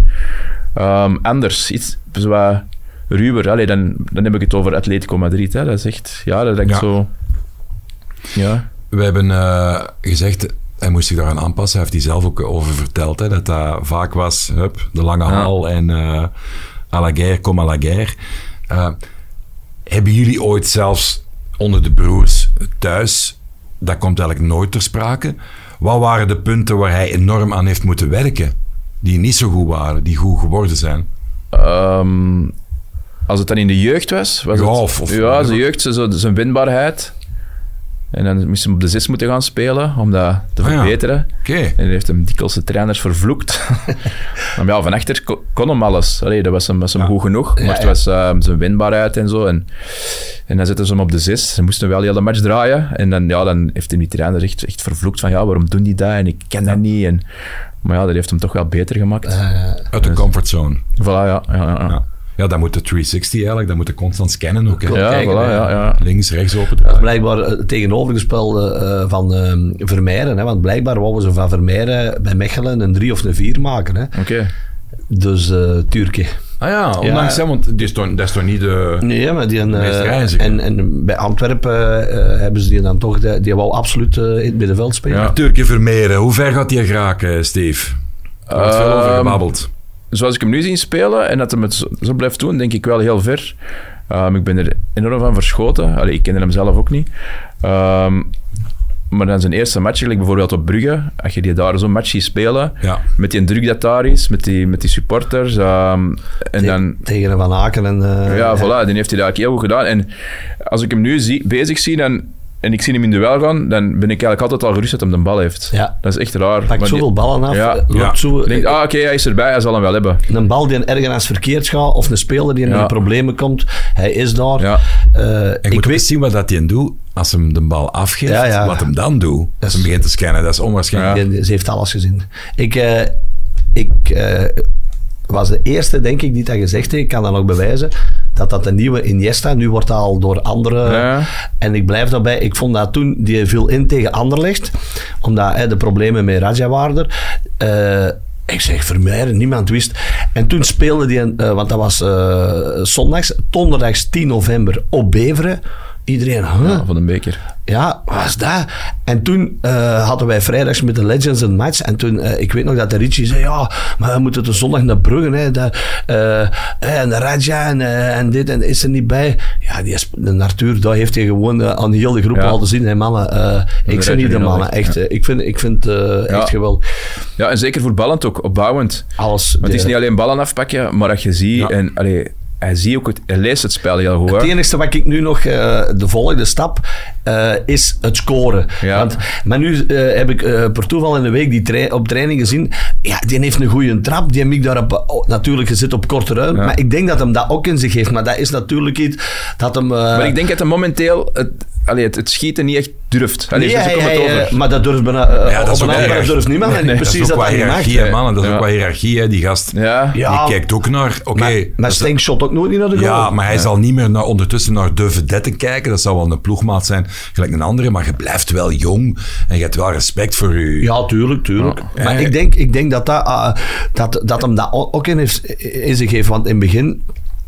Speaker 3: Ehm, anders. Iets wat ruwer. Allee, dan, dan heb ik het over Atletico Madrid. Hè. Dat is echt... Ja, dat denk ik
Speaker 1: Ja.
Speaker 3: zo... Ja.
Speaker 1: We hebben eh, gezegd, hij moest zich daaraan aanpassen. Hij heeft hij zelf ook over verteld. Hè, dat dat vaak was, hup, de lange
Speaker 3: Ja.
Speaker 1: hal en eh à la guerre, kom à la guerre. Eh, hebben jullie ooit zelfs onder de broers thuis, dat komt eigenlijk nooit ter sprake, wat waren de punten waar hij enorm aan heeft moeten werken? Die niet zo goed waren, die goed geworden zijn?
Speaker 3: Ehm, als het dan in de jeugd was... was
Speaker 1: Ja,
Speaker 3: het,
Speaker 1: of- of-
Speaker 3: ja, zijn jeugd, zo- zijn winbaarheid. En dan moest hij op de zes moeten gaan spelen, om dat te
Speaker 1: Ah, ja.
Speaker 3: verbeteren.
Speaker 1: Oké.
Speaker 3: En hij heeft hem dikwijls de trainers vervloekt. maar ja, van achter ko- kon hem alles. Allee, dat was hem, was hem
Speaker 1: Ja.
Speaker 3: goed genoeg. Maar het was ehm, zijn winbaarheid en zo. En, en dan zetten ze hem op de zes. Ze moesten wel heel de match draaien. En dan, ja, dan heeft hem die trainer echt, echt vervloekt van ja, waarom doen die dat? En ik ken dat niet. En, maar ja, dat heeft hem toch wel beter gemaakt.
Speaker 1: Uit de comfortzone.
Speaker 3: Voilà, ja. ja, ja, ja.
Speaker 1: Ja. ja, dat moet de 360 eigenlijk, dat moet je constant scannen ook. Hè.
Speaker 3: Ja,
Speaker 2: kijken,
Speaker 3: voilà, ja, ja.
Speaker 1: Links, rechts open
Speaker 2: Dat is blijkbaar het tegenovergestelde eh, van eh Vermeijeren. Hè? Want blijkbaar wouden ze van Vermeijeren bij Mechelen een 3 of een 4 maken. Hè?
Speaker 3: Oké.
Speaker 2: Dus eh Turkije.
Speaker 1: Ah ja, ondanks hè, want die is toch, dat is toch niet de...
Speaker 2: Nee, maar die, eh, en, en bij Antwerpen eh, hebben ze die dan toch, die, die wou absoluut eh, in het middenveld spelen.
Speaker 3: Ja.
Speaker 1: Turkje Vermeeren, hoe ver gaat die geraken, Steve? Er wordt veel over
Speaker 3: Ehm,
Speaker 1: gebabbeld.
Speaker 3: zoals ik hem nu zie spelen en dat hij het zo, blijft doen, denk ik wel heel ver. Ehm, ik ben er enorm van verschoten. Allee, ik kende hem zelf ook niet. Ehm, maar dan zijn eerste match, gelijk bijvoorbeeld op Brugge, als je die daar zo'n match ziet spelen,
Speaker 1: Ja.
Speaker 3: met die druk dat daar is, met die, met die supporters, ehm, en
Speaker 2: Te-
Speaker 3: dan...
Speaker 2: Tegen een Van Aken en...
Speaker 3: Ja, voilà, die heeft hij eigenlijk heel goed gedaan. En als ik hem nu zie, bezig zie dan, en ik zie hem in duel gaan, dan ben ik eigenlijk altijd al gerust dat hij de bal heeft.
Speaker 2: Ja.
Speaker 3: Dat is echt raar.
Speaker 2: Pakt
Speaker 3: Maar die-
Speaker 2: zoveel ballen af.
Speaker 3: Ja.
Speaker 2: eh, loopt
Speaker 1: Ja.
Speaker 2: Zo,
Speaker 3: Ik denk, ah, oké, hij is erbij, hij zal hem wel hebben.
Speaker 2: een bal die ergens verkeerd gaat, of een speler die in
Speaker 3: Ja.
Speaker 2: de problemen komt, hij is daar.
Speaker 3: Ja.
Speaker 2: Eh,
Speaker 1: Ik,
Speaker 2: ik
Speaker 1: moet
Speaker 2: weet...
Speaker 1: zien wat dat hij doet als hem de bal afgeeft.
Speaker 2: Ja, ja.
Speaker 1: Wat hem dan doet. Als hem begint te scannen, dat is onwaarschijnlijk.
Speaker 3: Ja.
Speaker 2: Ze heeft alles gezien. Ik, eh, ik, eh, was de eerste, denk ik, die dat gezegd heeft. Ik kan dat nog bewijzen. Dat dat de nieuwe Iniesta. Nu wordt dat al door anderen.
Speaker 3: Ja.
Speaker 2: En ik blijf daarbij. Ik vond dat toen, die viel in tegen Anderlecht. Omdat hè, de problemen met Raja waren. Eh, ik zeg Vermeijeren, niemand wist. En toen speelde die, eh, want dat was eh, zondags, donderdags 10 november op Beveren. Iedereen, huh?
Speaker 3: Ja, van een beker.
Speaker 2: Ja, wat was dat? En toen eh, hadden wij vrijdags met de Legends een match. En toen, eh, ik weet nog dat de Richie zei, ja, maar we moeten de zondag naar Brugge. Hè, dat, eh, en de Raja en, en dit en is er niet bij. Ja, die is, de Arthur, daar heeft hij gewoon aan heel de groep
Speaker 3: Ja.
Speaker 2: laten zien. Hey, mannen, ik ben niet de mannen. Echt,
Speaker 3: ja.
Speaker 2: ik vind, ik vind echt geweldig.
Speaker 3: Ja, en zeker voetballend ook, opbouwend.
Speaker 2: Alles,
Speaker 3: Want het is niet alleen ballen afpakken, maar dat je ziet... En, allee, hij ziet ook het, hij leest het spel heel goed.
Speaker 2: Het enige wat ik nu nog, eh, de volgende stap, eh, is het scoren.
Speaker 3: Ja.
Speaker 2: Want, maar nu eh, heb ik eh, per toeval in de week die trai- op training gezien. Ja, die heeft een goede trap. Die heb ik daar op, oh, natuurlijk gezet op korte ruimte.
Speaker 3: Ja.
Speaker 2: Maar ik denk dat hem dat ook in zich heeft. Maar dat is natuurlijk iets dat hem...
Speaker 3: Maar ik denk dat hij momenteel het, allee, het, het schieten niet echt durft. Allee,
Speaker 2: nee, hij-
Speaker 3: het over.
Speaker 2: maar dat durft bijna...
Speaker 1: Ja, dat
Speaker 2: op een andere durft niemand.
Speaker 3: Nee,
Speaker 2: precies
Speaker 1: dat is ook
Speaker 2: dat mag.
Speaker 1: hiërarchie, hè, mannen. Dat is
Speaker 3: Ja.
Speaker 1: ook wat hiërarchie, hè, die gast.
Speaker 3: ja.
Speaker 2: Ja,
Speaker 1: Die kijkt ook naar... Oké,
Speaker 2: maar, maar Stenk shot ook nooit niet naar de goal.
Speaker 1: Ja, maar hij zal niet meer naar, ondertussen naar de vedetten kijken. Dat zou wel een ploegmaat zijn, gelijk een andere. Maar je blijft wel jong en je hebt wel respect voor je...
Speaker 2: Ja, tuurlijk, tuurlijk.
Speaker 3: Ja.
Speaker 2: Maar ik denk, ik denk dat, dat, ah, dat, dat hem dat ook in, heeft, in zich heeft. Want in het begin...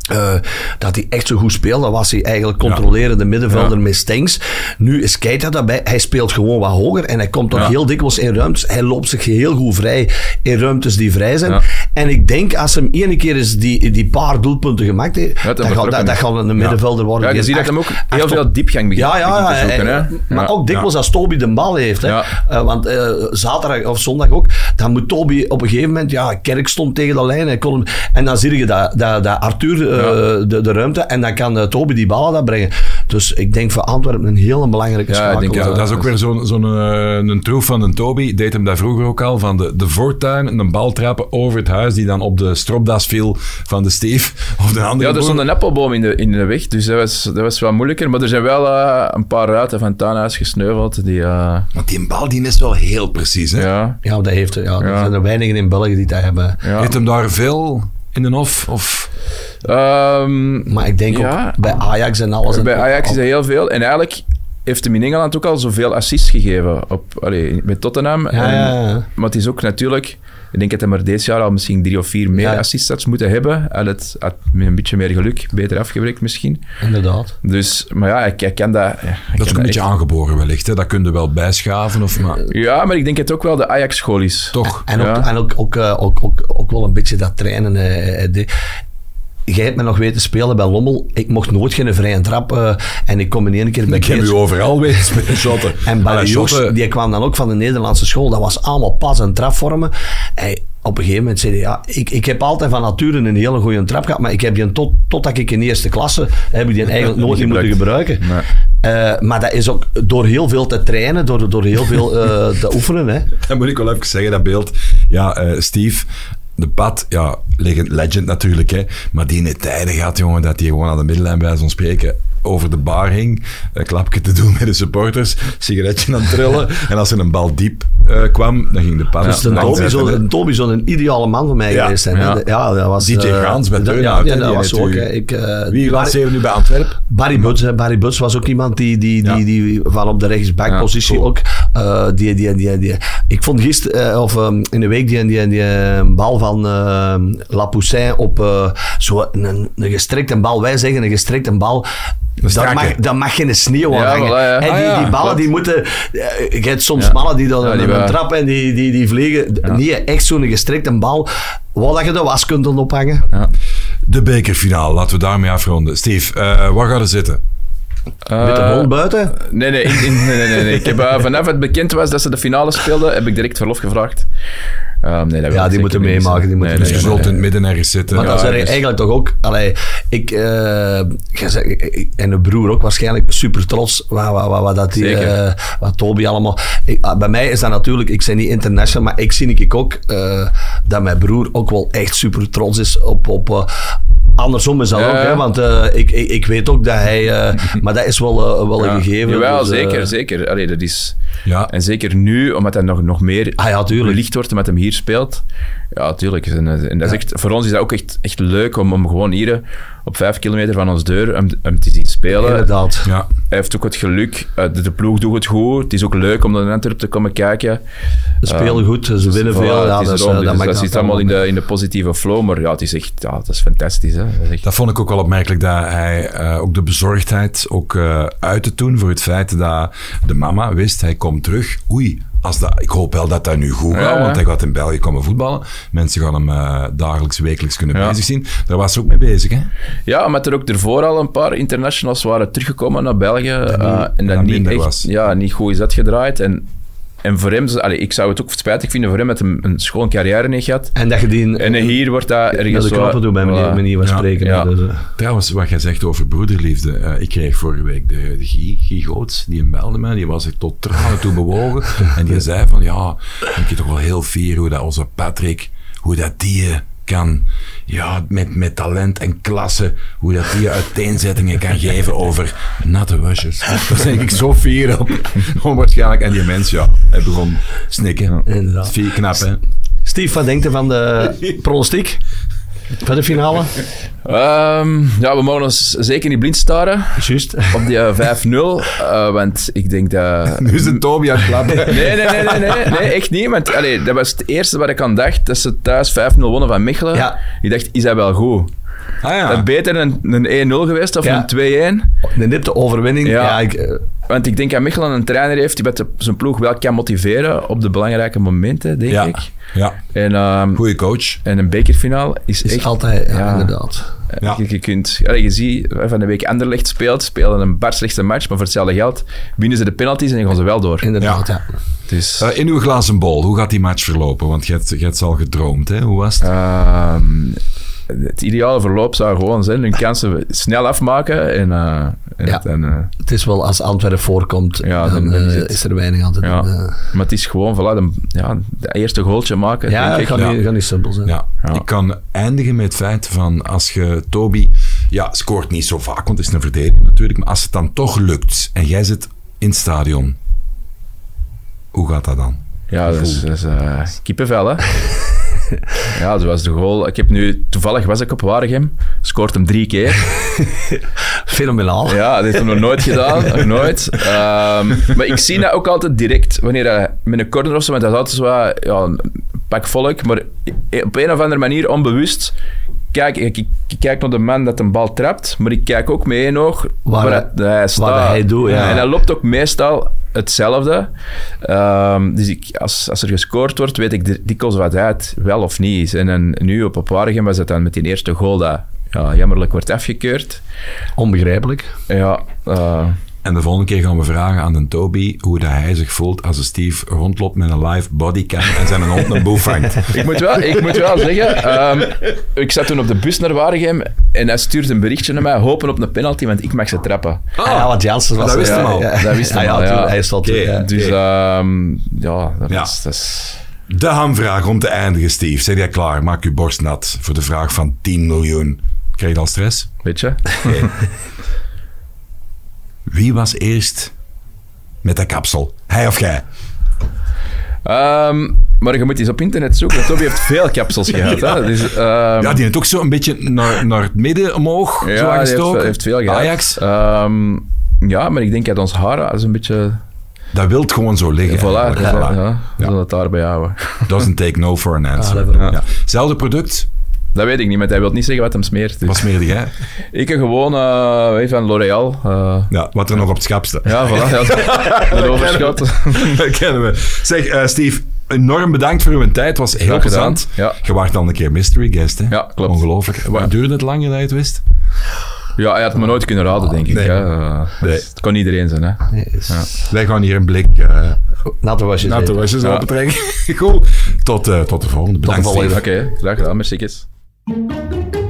Speaker 2: eh, dat hij echt zo goed speelde, dan was hij eigenlijk controlerende middenvelder
Speaker 3: Ja.
Speaker 2: met Stengs. Nu is Keita daarbij, hij speelt gewoon wat hoger en hij komt toch
Speaker 3: Ja.
Speaker 2: heel dikwijls in ruimtes. Hij loopt zich heel goed vrij in ruimtes die vrij zijn. En ik denk als hem ene keer eens die, die paar doelpunten gemaakt heeft,
Speaker 3: dat
Speaker 2: dat, gaat, dat, dat gaat een middenvelder worden.
Speaker 3: Ja, je ziet dat hem ook heel
Speaker 2: op-
Speaker 3: veel diepgang begint,
Speaker 2: ja, ja,
Speaker 3: begint te zoeken.
Speaker 2: maar ook dikwijls als Toby de bal heeft. Hè. Eh, want eh, zaterdag of zondag ook, dan moet Toby op een gegeven moment, ja, Kerk stond tegen de lijn. Hij kon hem, en dan zie je dat, dat, dat Arthur. De, de ruimte en dan kan eh, Toby die bal dat brengen. Dus ik denk voor Antwerpen een heel belangrijke
Speaker 3: Ja, ik denk
Speaker 1: Ja, dat is ook weer zo'n zo'n eh, een troef van een Toby. Deed hem daar vroeger ook al. Van de, de voortuin, een bal trappen over het huis die dan op de stropdas viel van de Steve of de andere
Speaker 3: Ja, er stond een appelboom in de, in de weg, dus dat was, dat was wel moeilijker. Maar er zijn wel eh, een paar ruiten van het tuinhuis gesneuveld. Die, eh,
Speaker 1: Want die bal die is wel heel precies. Hè?
Speaker 3: ja,
Speaker 2: Ja, dat heeft, ja, er
Speaker 3: Ja.
Speaker 2: zijn er weinigen in België die dat hebben.
Speaker 3: ja.
Speaker 1: Heeft hem daar veel in de hof? Of...
Speaker 3: Ehm,
Speaker 2: Maar ik denk
Speaker 3: Ja.
Speaker 2: ook bij Ajax en alles.
Speaker 3: bij Ajax is dat heel veel. En eigenlijk heeft hem in Engeland ook al zoveel assists gegeven op, allee, met Tottenham.
Speaker 2: Ja,
Speaker 3: En-
Speaker 2: ja, ja.
Speaker 3: Maar het is ook natuurlijk... Ik denk dat hij maar dit jaar al misschien drie of vier meer
Speaker 2: Ja.
Speaker 3: assists had moeten hebben. Had het had met een beetje meer geluk beter afgewerkt misschien.
Speaker 2: Inderdaad.
Speaker 3: Dus, maar ja, ik, ik kan dat... ik
Speaker 1: Dat
Speaker 3: kan
Speaker 1: is ook een beetje
Speaker 3: echt-
Speaker 1: aangeboren wellicht. Hè? Dat kun je wel bijschaven. Of, maar,
Speaker 3: Ja, maar ik denk dat het ook wel de Ajax-school is.
Speaker 1: toch.
Speaker 2: En ook,
Speaker 3: Ja.
Speaker 2: en ook, ook, eh, ook, ook, ook wel een beetje dat trainen. eh, eh, de- Jij hebt me nog weten spelen bij Lommel. Ik mocht nooit geen vrije trap. eh, en ik kom in één keer bij
Speaker 1: Ik heb u overal weten spelen shotten.
Speaker 2: En
Speaker 1: shotten-
Speaker 2: die kwam dan ook van de Nederlandse school. Dat was allemaal pas en trapvormen. Hij, op een gegeven moment zei hij, ja, ik, ik heb altijd van nature een hele goede trap gehad, maar ik heb die tot, totdat ik in eerste klasse, heb ik die eigenlijk nooit niet moeten gebruiken.
Speaker 3: Nee.
Speaker 2: Eh, maar dat is ook door heel veel te trainen, door, door heel veel eh, te oefenen. Hè.
Speaker 1: Dat moet ik wel even zeggen, dat beeld. Ja, eh, Steve, de pad, ja, legend, legend natuurlijk, hè. Maar die in de tijden gaat, jongen, dat hij gewoon aan de middenlijn bij zo'n spreken over de bar hing, een klapje te doen met de supporters, sigaretje aan het trillen. en als er een bal diep eh, kwam, dan ging de pad...
Speaker 2: Dus de
Speaker 1: langs
Speaker 2: Toby, zou, een ideale man voor mij
Speaker 1: Ja,
Speaker 2: geweest zijn.
Speaker 3: ja.
Speaker 2: Dat was...
Speaker 1: DJ
Speaker 2: eh,
Speaker 1: Gaans bij
Speaker 2: dat-
Speaker 1: Turnhout,
Speaker 2: Ja, dat
Speaker 1: die
Speaker 2: was
Speaker 1: heeft
Speaker 2: ook.
Speaker 1: u-
Speaker 2: hè. Ik, eh,
Speaker 1: Wie laat
Speaker 2: Barry-
Speaker 1: ze nu bij Antwerpen?
Speaker 2: Barry Buts, hè. Barry Buts was ook iemand die, die, die,
Speaker 1: Ja.
Speaker 2: die van op de rechtsbackpositie
Speaker 1: Ja, cool.
Speaker 2: ook. eh, die, die, die, die, ik vond gisteren, of in de week, die, die, die bal van eh La Poussin op uh, zo een, een gestrekte bal. Wij zeggen een gestrekte bal. Dat mag, dat mag geen sneeuw aan
Speaker 3: Ja,
Speaker 2: hangen.
Speaker 3: voilà, ja.
Speaker 2: En
Speaker 3: Ah,
Speaker 2: die,
Speaker 3: ja,
Speaker 2: die ballen
Speaker 3: klopt.
Speaker 2: die moeten... eh, Je hebt soms
Speaker 3: Ja.
Speaker 2: mannen die dan
Speaker 3: Ja,
Speaker 2: een,
Speaker 3: die
Speaker 2: een
Speaker 3: wel.
Speaker 2: trap en die, die, die vliegen. Nee, echt zo'n gestrekte bal. Wat dat je de was kunt dan ophangen.
Speaker 3: Ja.
Speaker 1: De bekerfinale, laten we daarmee afronden. Steve, eh, waar gaat er zitten?
Speaker 2: Met de
Speaker 3: Eh,
Speaker 2: bal buiten.
Speaker 3: Nee, nee, in- in- nee, nee, nee, nee. Ik heb, eh, vanaf het bekend was dat ze de finale speelden, heb ik direct verlof gevraagd. Ehm, nee, dat wil
Speaker 2: Ja,
Speaker 3: ik
Speaker 2: die moeten meemaken, die moeten
Speaker 1: Dus
Speaker 3: nee,
Speaker 1: je
Speaker 3: nee,
Speaker 1: zult
Speaker 3: nee.
Speaker 1: in het midden ergens zitten.
Speaker 2: Maar
Speaker 3: Ja,
Speaker 2: zeg je
Speaker 3: dus-
Speaker 2: eigenlijk toch ook... Allee, ik, eh, ik- en de broer ook waarschijnlijk super trots wat, wat, wat, wat, dat die, wat Toby allemaal... Ik, ah, bij mij is dat natuurlijk... Ik ben niet international, maar ik zie ik ook eh, dat mijn broer ook wel echt super trots is op... op eh, Andersom is dat
Speaker 3: Ja,
Speaker 2: ook, hè, want eh, ik, ik, ik weet ook dat hij... eh, maar dat is wel, uh, wel
Speaker 3: Ja.
Speaker 2: een gegeven.
Speaker 3: Jawel,
Speaker 2: dus, eh,
Speaker 3: zeker, zeker. Allee, dat is...
Speaker 1: Ja.
Speaker 3: En zeker nu, omdat hij nog, nog meer
Speaker 2: Ah ja,
Speaker 3: belicht wordt en met hem hier speelt. Ja, tuurlijk. En, eh, en dat is echt, voor ons is dat ook echt, echt leuk om, om gewoon hier eh, op vijf kilometer van ons deur hem, hem te zien spelen.
Speaker 2: Inderdaad.
Speaker 1: Ja.
Speaker 3: Hij heeft ook het geluk. eh, de, de ploeg doet het goed. Het is ook leuk om naar Antwerpen te komen kijken.
Speaker 2: Ze spelen goed, ze winnen
Speaker 3: Voilà,
Speaker 2: veel. Ja,
Speaker 3: het is
Speaker 2: dus,
Speaker 3: erom.
Speaker 2: eh,
Speaker 3: Dus
Speaker 2: dat
Speaker 3: dat zit allemaal in de, in de positieve flow. Maar ja, het is echt ja, dat is fantastisch. Hè. Dat is echt-
Speaker 1: Dat vond ik ook wel opmerkelijk dat hij eh, ook de bezorgdheid ook eh uitte toen voor het feit dat de mama wist, hij komt terug. Oei, als dat, ik hoop wel dat dat nu goed gaat, want hij gaat in België komen voetballen. Mensen gaan hem eh, dagelijks, wekelijks kunnen bezig zien. Daar was ze ook mee bezig, hè?
Speaker 3: Ja, omdat er ook ervoor al een paar internationals waren teruggekomen naar België. eh, en dat
Speaker 1: dat
Speaker 3: niet echt
Speaker 1: was.
Speaker 3: Ja, niet goed is uitgedraaid. En, en voor hem, allee, ik zou het ook spijtig vinden voor hem dat hij een schoon carrière niet gehad.
Speaker 2: En dat je die
Speaker 3: En hier wordt dat
Speaker 2: met
Speaker 3: ergens
Speaker 2: de
Speaker 3: zo-
Speaker 2: knoppen doet bij
Speaker 3: voilà.
Speaker 2: manier van
Speaker 1: Ja.
Speaker 2: spreken.
Speaker 3: Ja.
Speaker 2: Dus,
Speaker 1: Trouwens, wat jij zegt over broederliefde. eh, ik kreeg vorige week de, de Guy, Guy Goots, die belde me. Die was zich tot tranen toe bewogen. en die zei van, ja, ik ben toch wel heel fier hoe dat onze Patrick, hoe dat die eh, kan, ja, met, met talent en klasse, hoe dat die uiteenzettingen kan geven over natte wasjes. Daar ben ik zo fier op. Onwaarschijnlijk. En die mens, ja, hij begon snikken.
Speaker 2: Inderdaad.
Speaker 1: Vier knap, hè?
Speaker 2: Steve, wat denkt je van de pronostiek? Van de finale?
Speaker 3: Ehm, ja, we mogen ons zeker niet blind staren
Speaker 2: Juist.
Speaker 3: op die eh, 5-0. eh, want ik denk dat...
Speaker 1: Nu is een Toby aan het klappen.
Speaker 3: Nee, nee, nee, nee, nee, nee, echt niet. Want allee, dat was het eerste wat ik aan dacht. Dat ze thuis 5-0 wonnen van Mechelen.
Speaker 2: Ja.
Speaker 3: Ik dacht, is dat wel goed?
Speaker 1: Ah ja.
Speaker 3: Beter een, een 1-0 geweest of
Speaker 2: Ja.
Speaker 3: een 2-1.
Speaker 2: De nipte overwinning.
Speaker 3: Ja.
Speaker 2: Ja. ik, eh,
Speaker 3: Want ik denk dat Mechelen een trainer heeft die met de- zijn ploeg wel kan motiveren op de belangrijke momenten, denk
Speaker 1: Ja.
Speaker 3: ik.
Speaker 1: ja.
Speaker 3: En, ehm,
Speaker 1: Goeie coach.
Speaker 3: en een bekerfinale is,
Speaker 2: is
Speaker 3: echt...
Speaker 2: altijd, ja,
Speaker 3: ja.
Speaker 2: inderdaad.
Speaker 1: Ja.
Speaker 3: Je, je kunt, je ziet, eh, van de week Anderlecht speelt, spelen een bar slechtste match, maar voor hetzelfde geld winnen ze de penalties en gaan ze wel door.
Speaker 2: Inderdaad, ja.
Speaker 3: Dus,
Speaker 1: Eh, in uw glazen bol, hoe gaat die match verlopen? Want je hebt, je hebt ze al gedroomd, hè? Hoe was het?
Speaker 3: Ehm, het ideale verloop zou gewoon zijn hun kansen snel afmaken en, eh, en
Speaker 2: Ja.
Speaker 3: eh,
Speaker 2: Het is wel als Antwerpen voorkomt,
Speaker 3: Ja,
Speaker 2: dan,
Speaker 3: dan- dan is
Speaker 2: eh,
Speaker 3: het-
Speaker 2: is er weinig aan te doen.
Speaker 3: ja. Maar het is gewoon, voilà, de, ja, de eerste goaltje maken,
Speaker 2: Ja,
Speaker 3: denk
Speaker 2: het
Speaker 3: ik.
Speaker 2: gaat,
Speaker 1: Ja.
Speaker 2: niet, gaat niet simpel zijn.
Speaker 1: Ja,
Speaker 3: Ja.
Speaker 1: ik kan eindigen met het feit van als je Toby, ja, scoort niet zo vaak, want het is een verdediger natuurlijk, maar als het dan toch lukt en jij zit in het stadion, hoe gaat dat dan?
Speaker 3: Ja, dat is, dat is kippenvel, hè. ja, zoals de goal. Ik heb nu, toevallig was ik op Waregem, scoort hem drie keer.
Speaker 2: Fenomenaal.
Speaker 3: Ja, dat heeft hij nog nooit gedaan. Nog nooit. Ehm, maar ik zie dat ook altijd direct wanneer hij met een corner of zo, want dat is altijd zo ja, een pak volk, maar op een of andere manier onbewust. Kijk, ik, ik, ik kijk naar de man dat een bal trapt, maar ik kijk ook met één oog
Speaker 2: Waar
Speaker 3: waar,
Speaker 2: hij-
Speaker 3: staat.
Speaker 2: hij doet, ja.
Speaker 3: En hij loopt ook meestal hetzelfde. Ehm, dus ik, als, als er gescoord wordt, weet ik di- dikwijls wat het wel of niet is. En nu op op Waregem was het dan met die eerste goal dat ja, jammerlijk wordt afgekeurd.
Speaker 2: Onbegrijpelijk.
Speaker 3: Ja, eh,
Speaker 1: En de volgende keer gaan we vragen aan de Toby hoe dat hij zich voelt als een Steve rondloopt met een live bodycam en zijn hond een boef vangt.
Speaker 3: ik, moet wel, ik moet wel zeggen, ehm, ik zat toen op de bus naar Waregem en hij stuurde een berichtje naar mij, hopen op een penalty, want ik mag ze trappen.
Speaker 2: Ah, ja, want Jansen was...
Speaker 1: dat wist
Speaker 2: ja,
Speaker 1: hem al.
Speaker 2: Ja,
Speaker 3: Dat wist
Speaker 2: Ah, ja,
Speaker 3: al, ja.
Speaker 2: Hij.
Speaker 1: Oké,
Speaker 2: ja.
Speaker 3: Dus ehm, ja, dat
Speaker 1: Ja.
Speaker 3: is... Dat is
Speaker 1: De hamvraag om te eindigen, Steve. Zeg jij klaar? Maak je borst nat voor de vraag van 10 miljoen. Krijg je al stress?
Speaker 3: weet je?
Speaker 1: Wie was eerst met dat kapsel? Hij of jij?
Speaker 3: Ehm, maar je moet eens op internet zoeken. Toby heeft veel kapsels gehad. Hè? Dus, ehm,
Speaker 1: Ja, die heeft ook zo een beetje naar, naar het midden omhoog
Speaker 3: ja,
Speaker 1: zo
Speaker 3: heeft, heeft veel gehad.
Speaker 1: Ajax,
Speaker 3: Ehm, ja, maar ik denk dat ons haar is een beetje...
Speaker 1: dat wilt gewoon zo liggen.
Speaker 3: Voilà, ja,
Speaker 1: Voilà.
Speaker 3: ja, we zullen het daarbij houden.
Speaker 1: Doesn't take no for an answer.
Speaker 2: Ah, dat
Speaker 1: ja. Hetzelfde product,
Speaker 3: Dat weet ik niet, maar hij wil niet zeggen wat hem smeert. Dus.
Speaker 1: wat smeerde jij?
Speaker 3: Ik heb gewoon eh, weet je, van L'Oréal. eh,
Speaker 1: Ja, wat er nog op het schap staat.
Speaker 3: ja, voilà. Ja, een overschot.
Speaker 1: Dat kennen we. Zeg, eh, Steve, enorm bedankt voor uw tijd. Het was heel plezant.
Speaker 3: Ja.
Speaker 1: Je waart al een keer mystery guest, hè?
Speaker 3: Ja, klopt.
Speaker 1: Ongelooflijk. Wat Duurde het lang dat je het wist?
Speaker 3: Ja, hij had me nooit kunnen raden, denk ik.
Speaker 1: Nee.
Speaker 3: hè.
Speaker 1: Nee.
Speaker 3: Het kon iedereen zijn. Hè.
Speaker 2: Is-
Speaker 1: Wij gaan hier een blik uh,
Speaker 2: Natte wasjes. eten.
Speaker 1: wasjes
Speaker 3: Ja.
Speaker 1: Goed. Tot, eh, tot de volgende. Bedankt.
Speaker 3: Oké, graag gedaan. Merci. Thank you.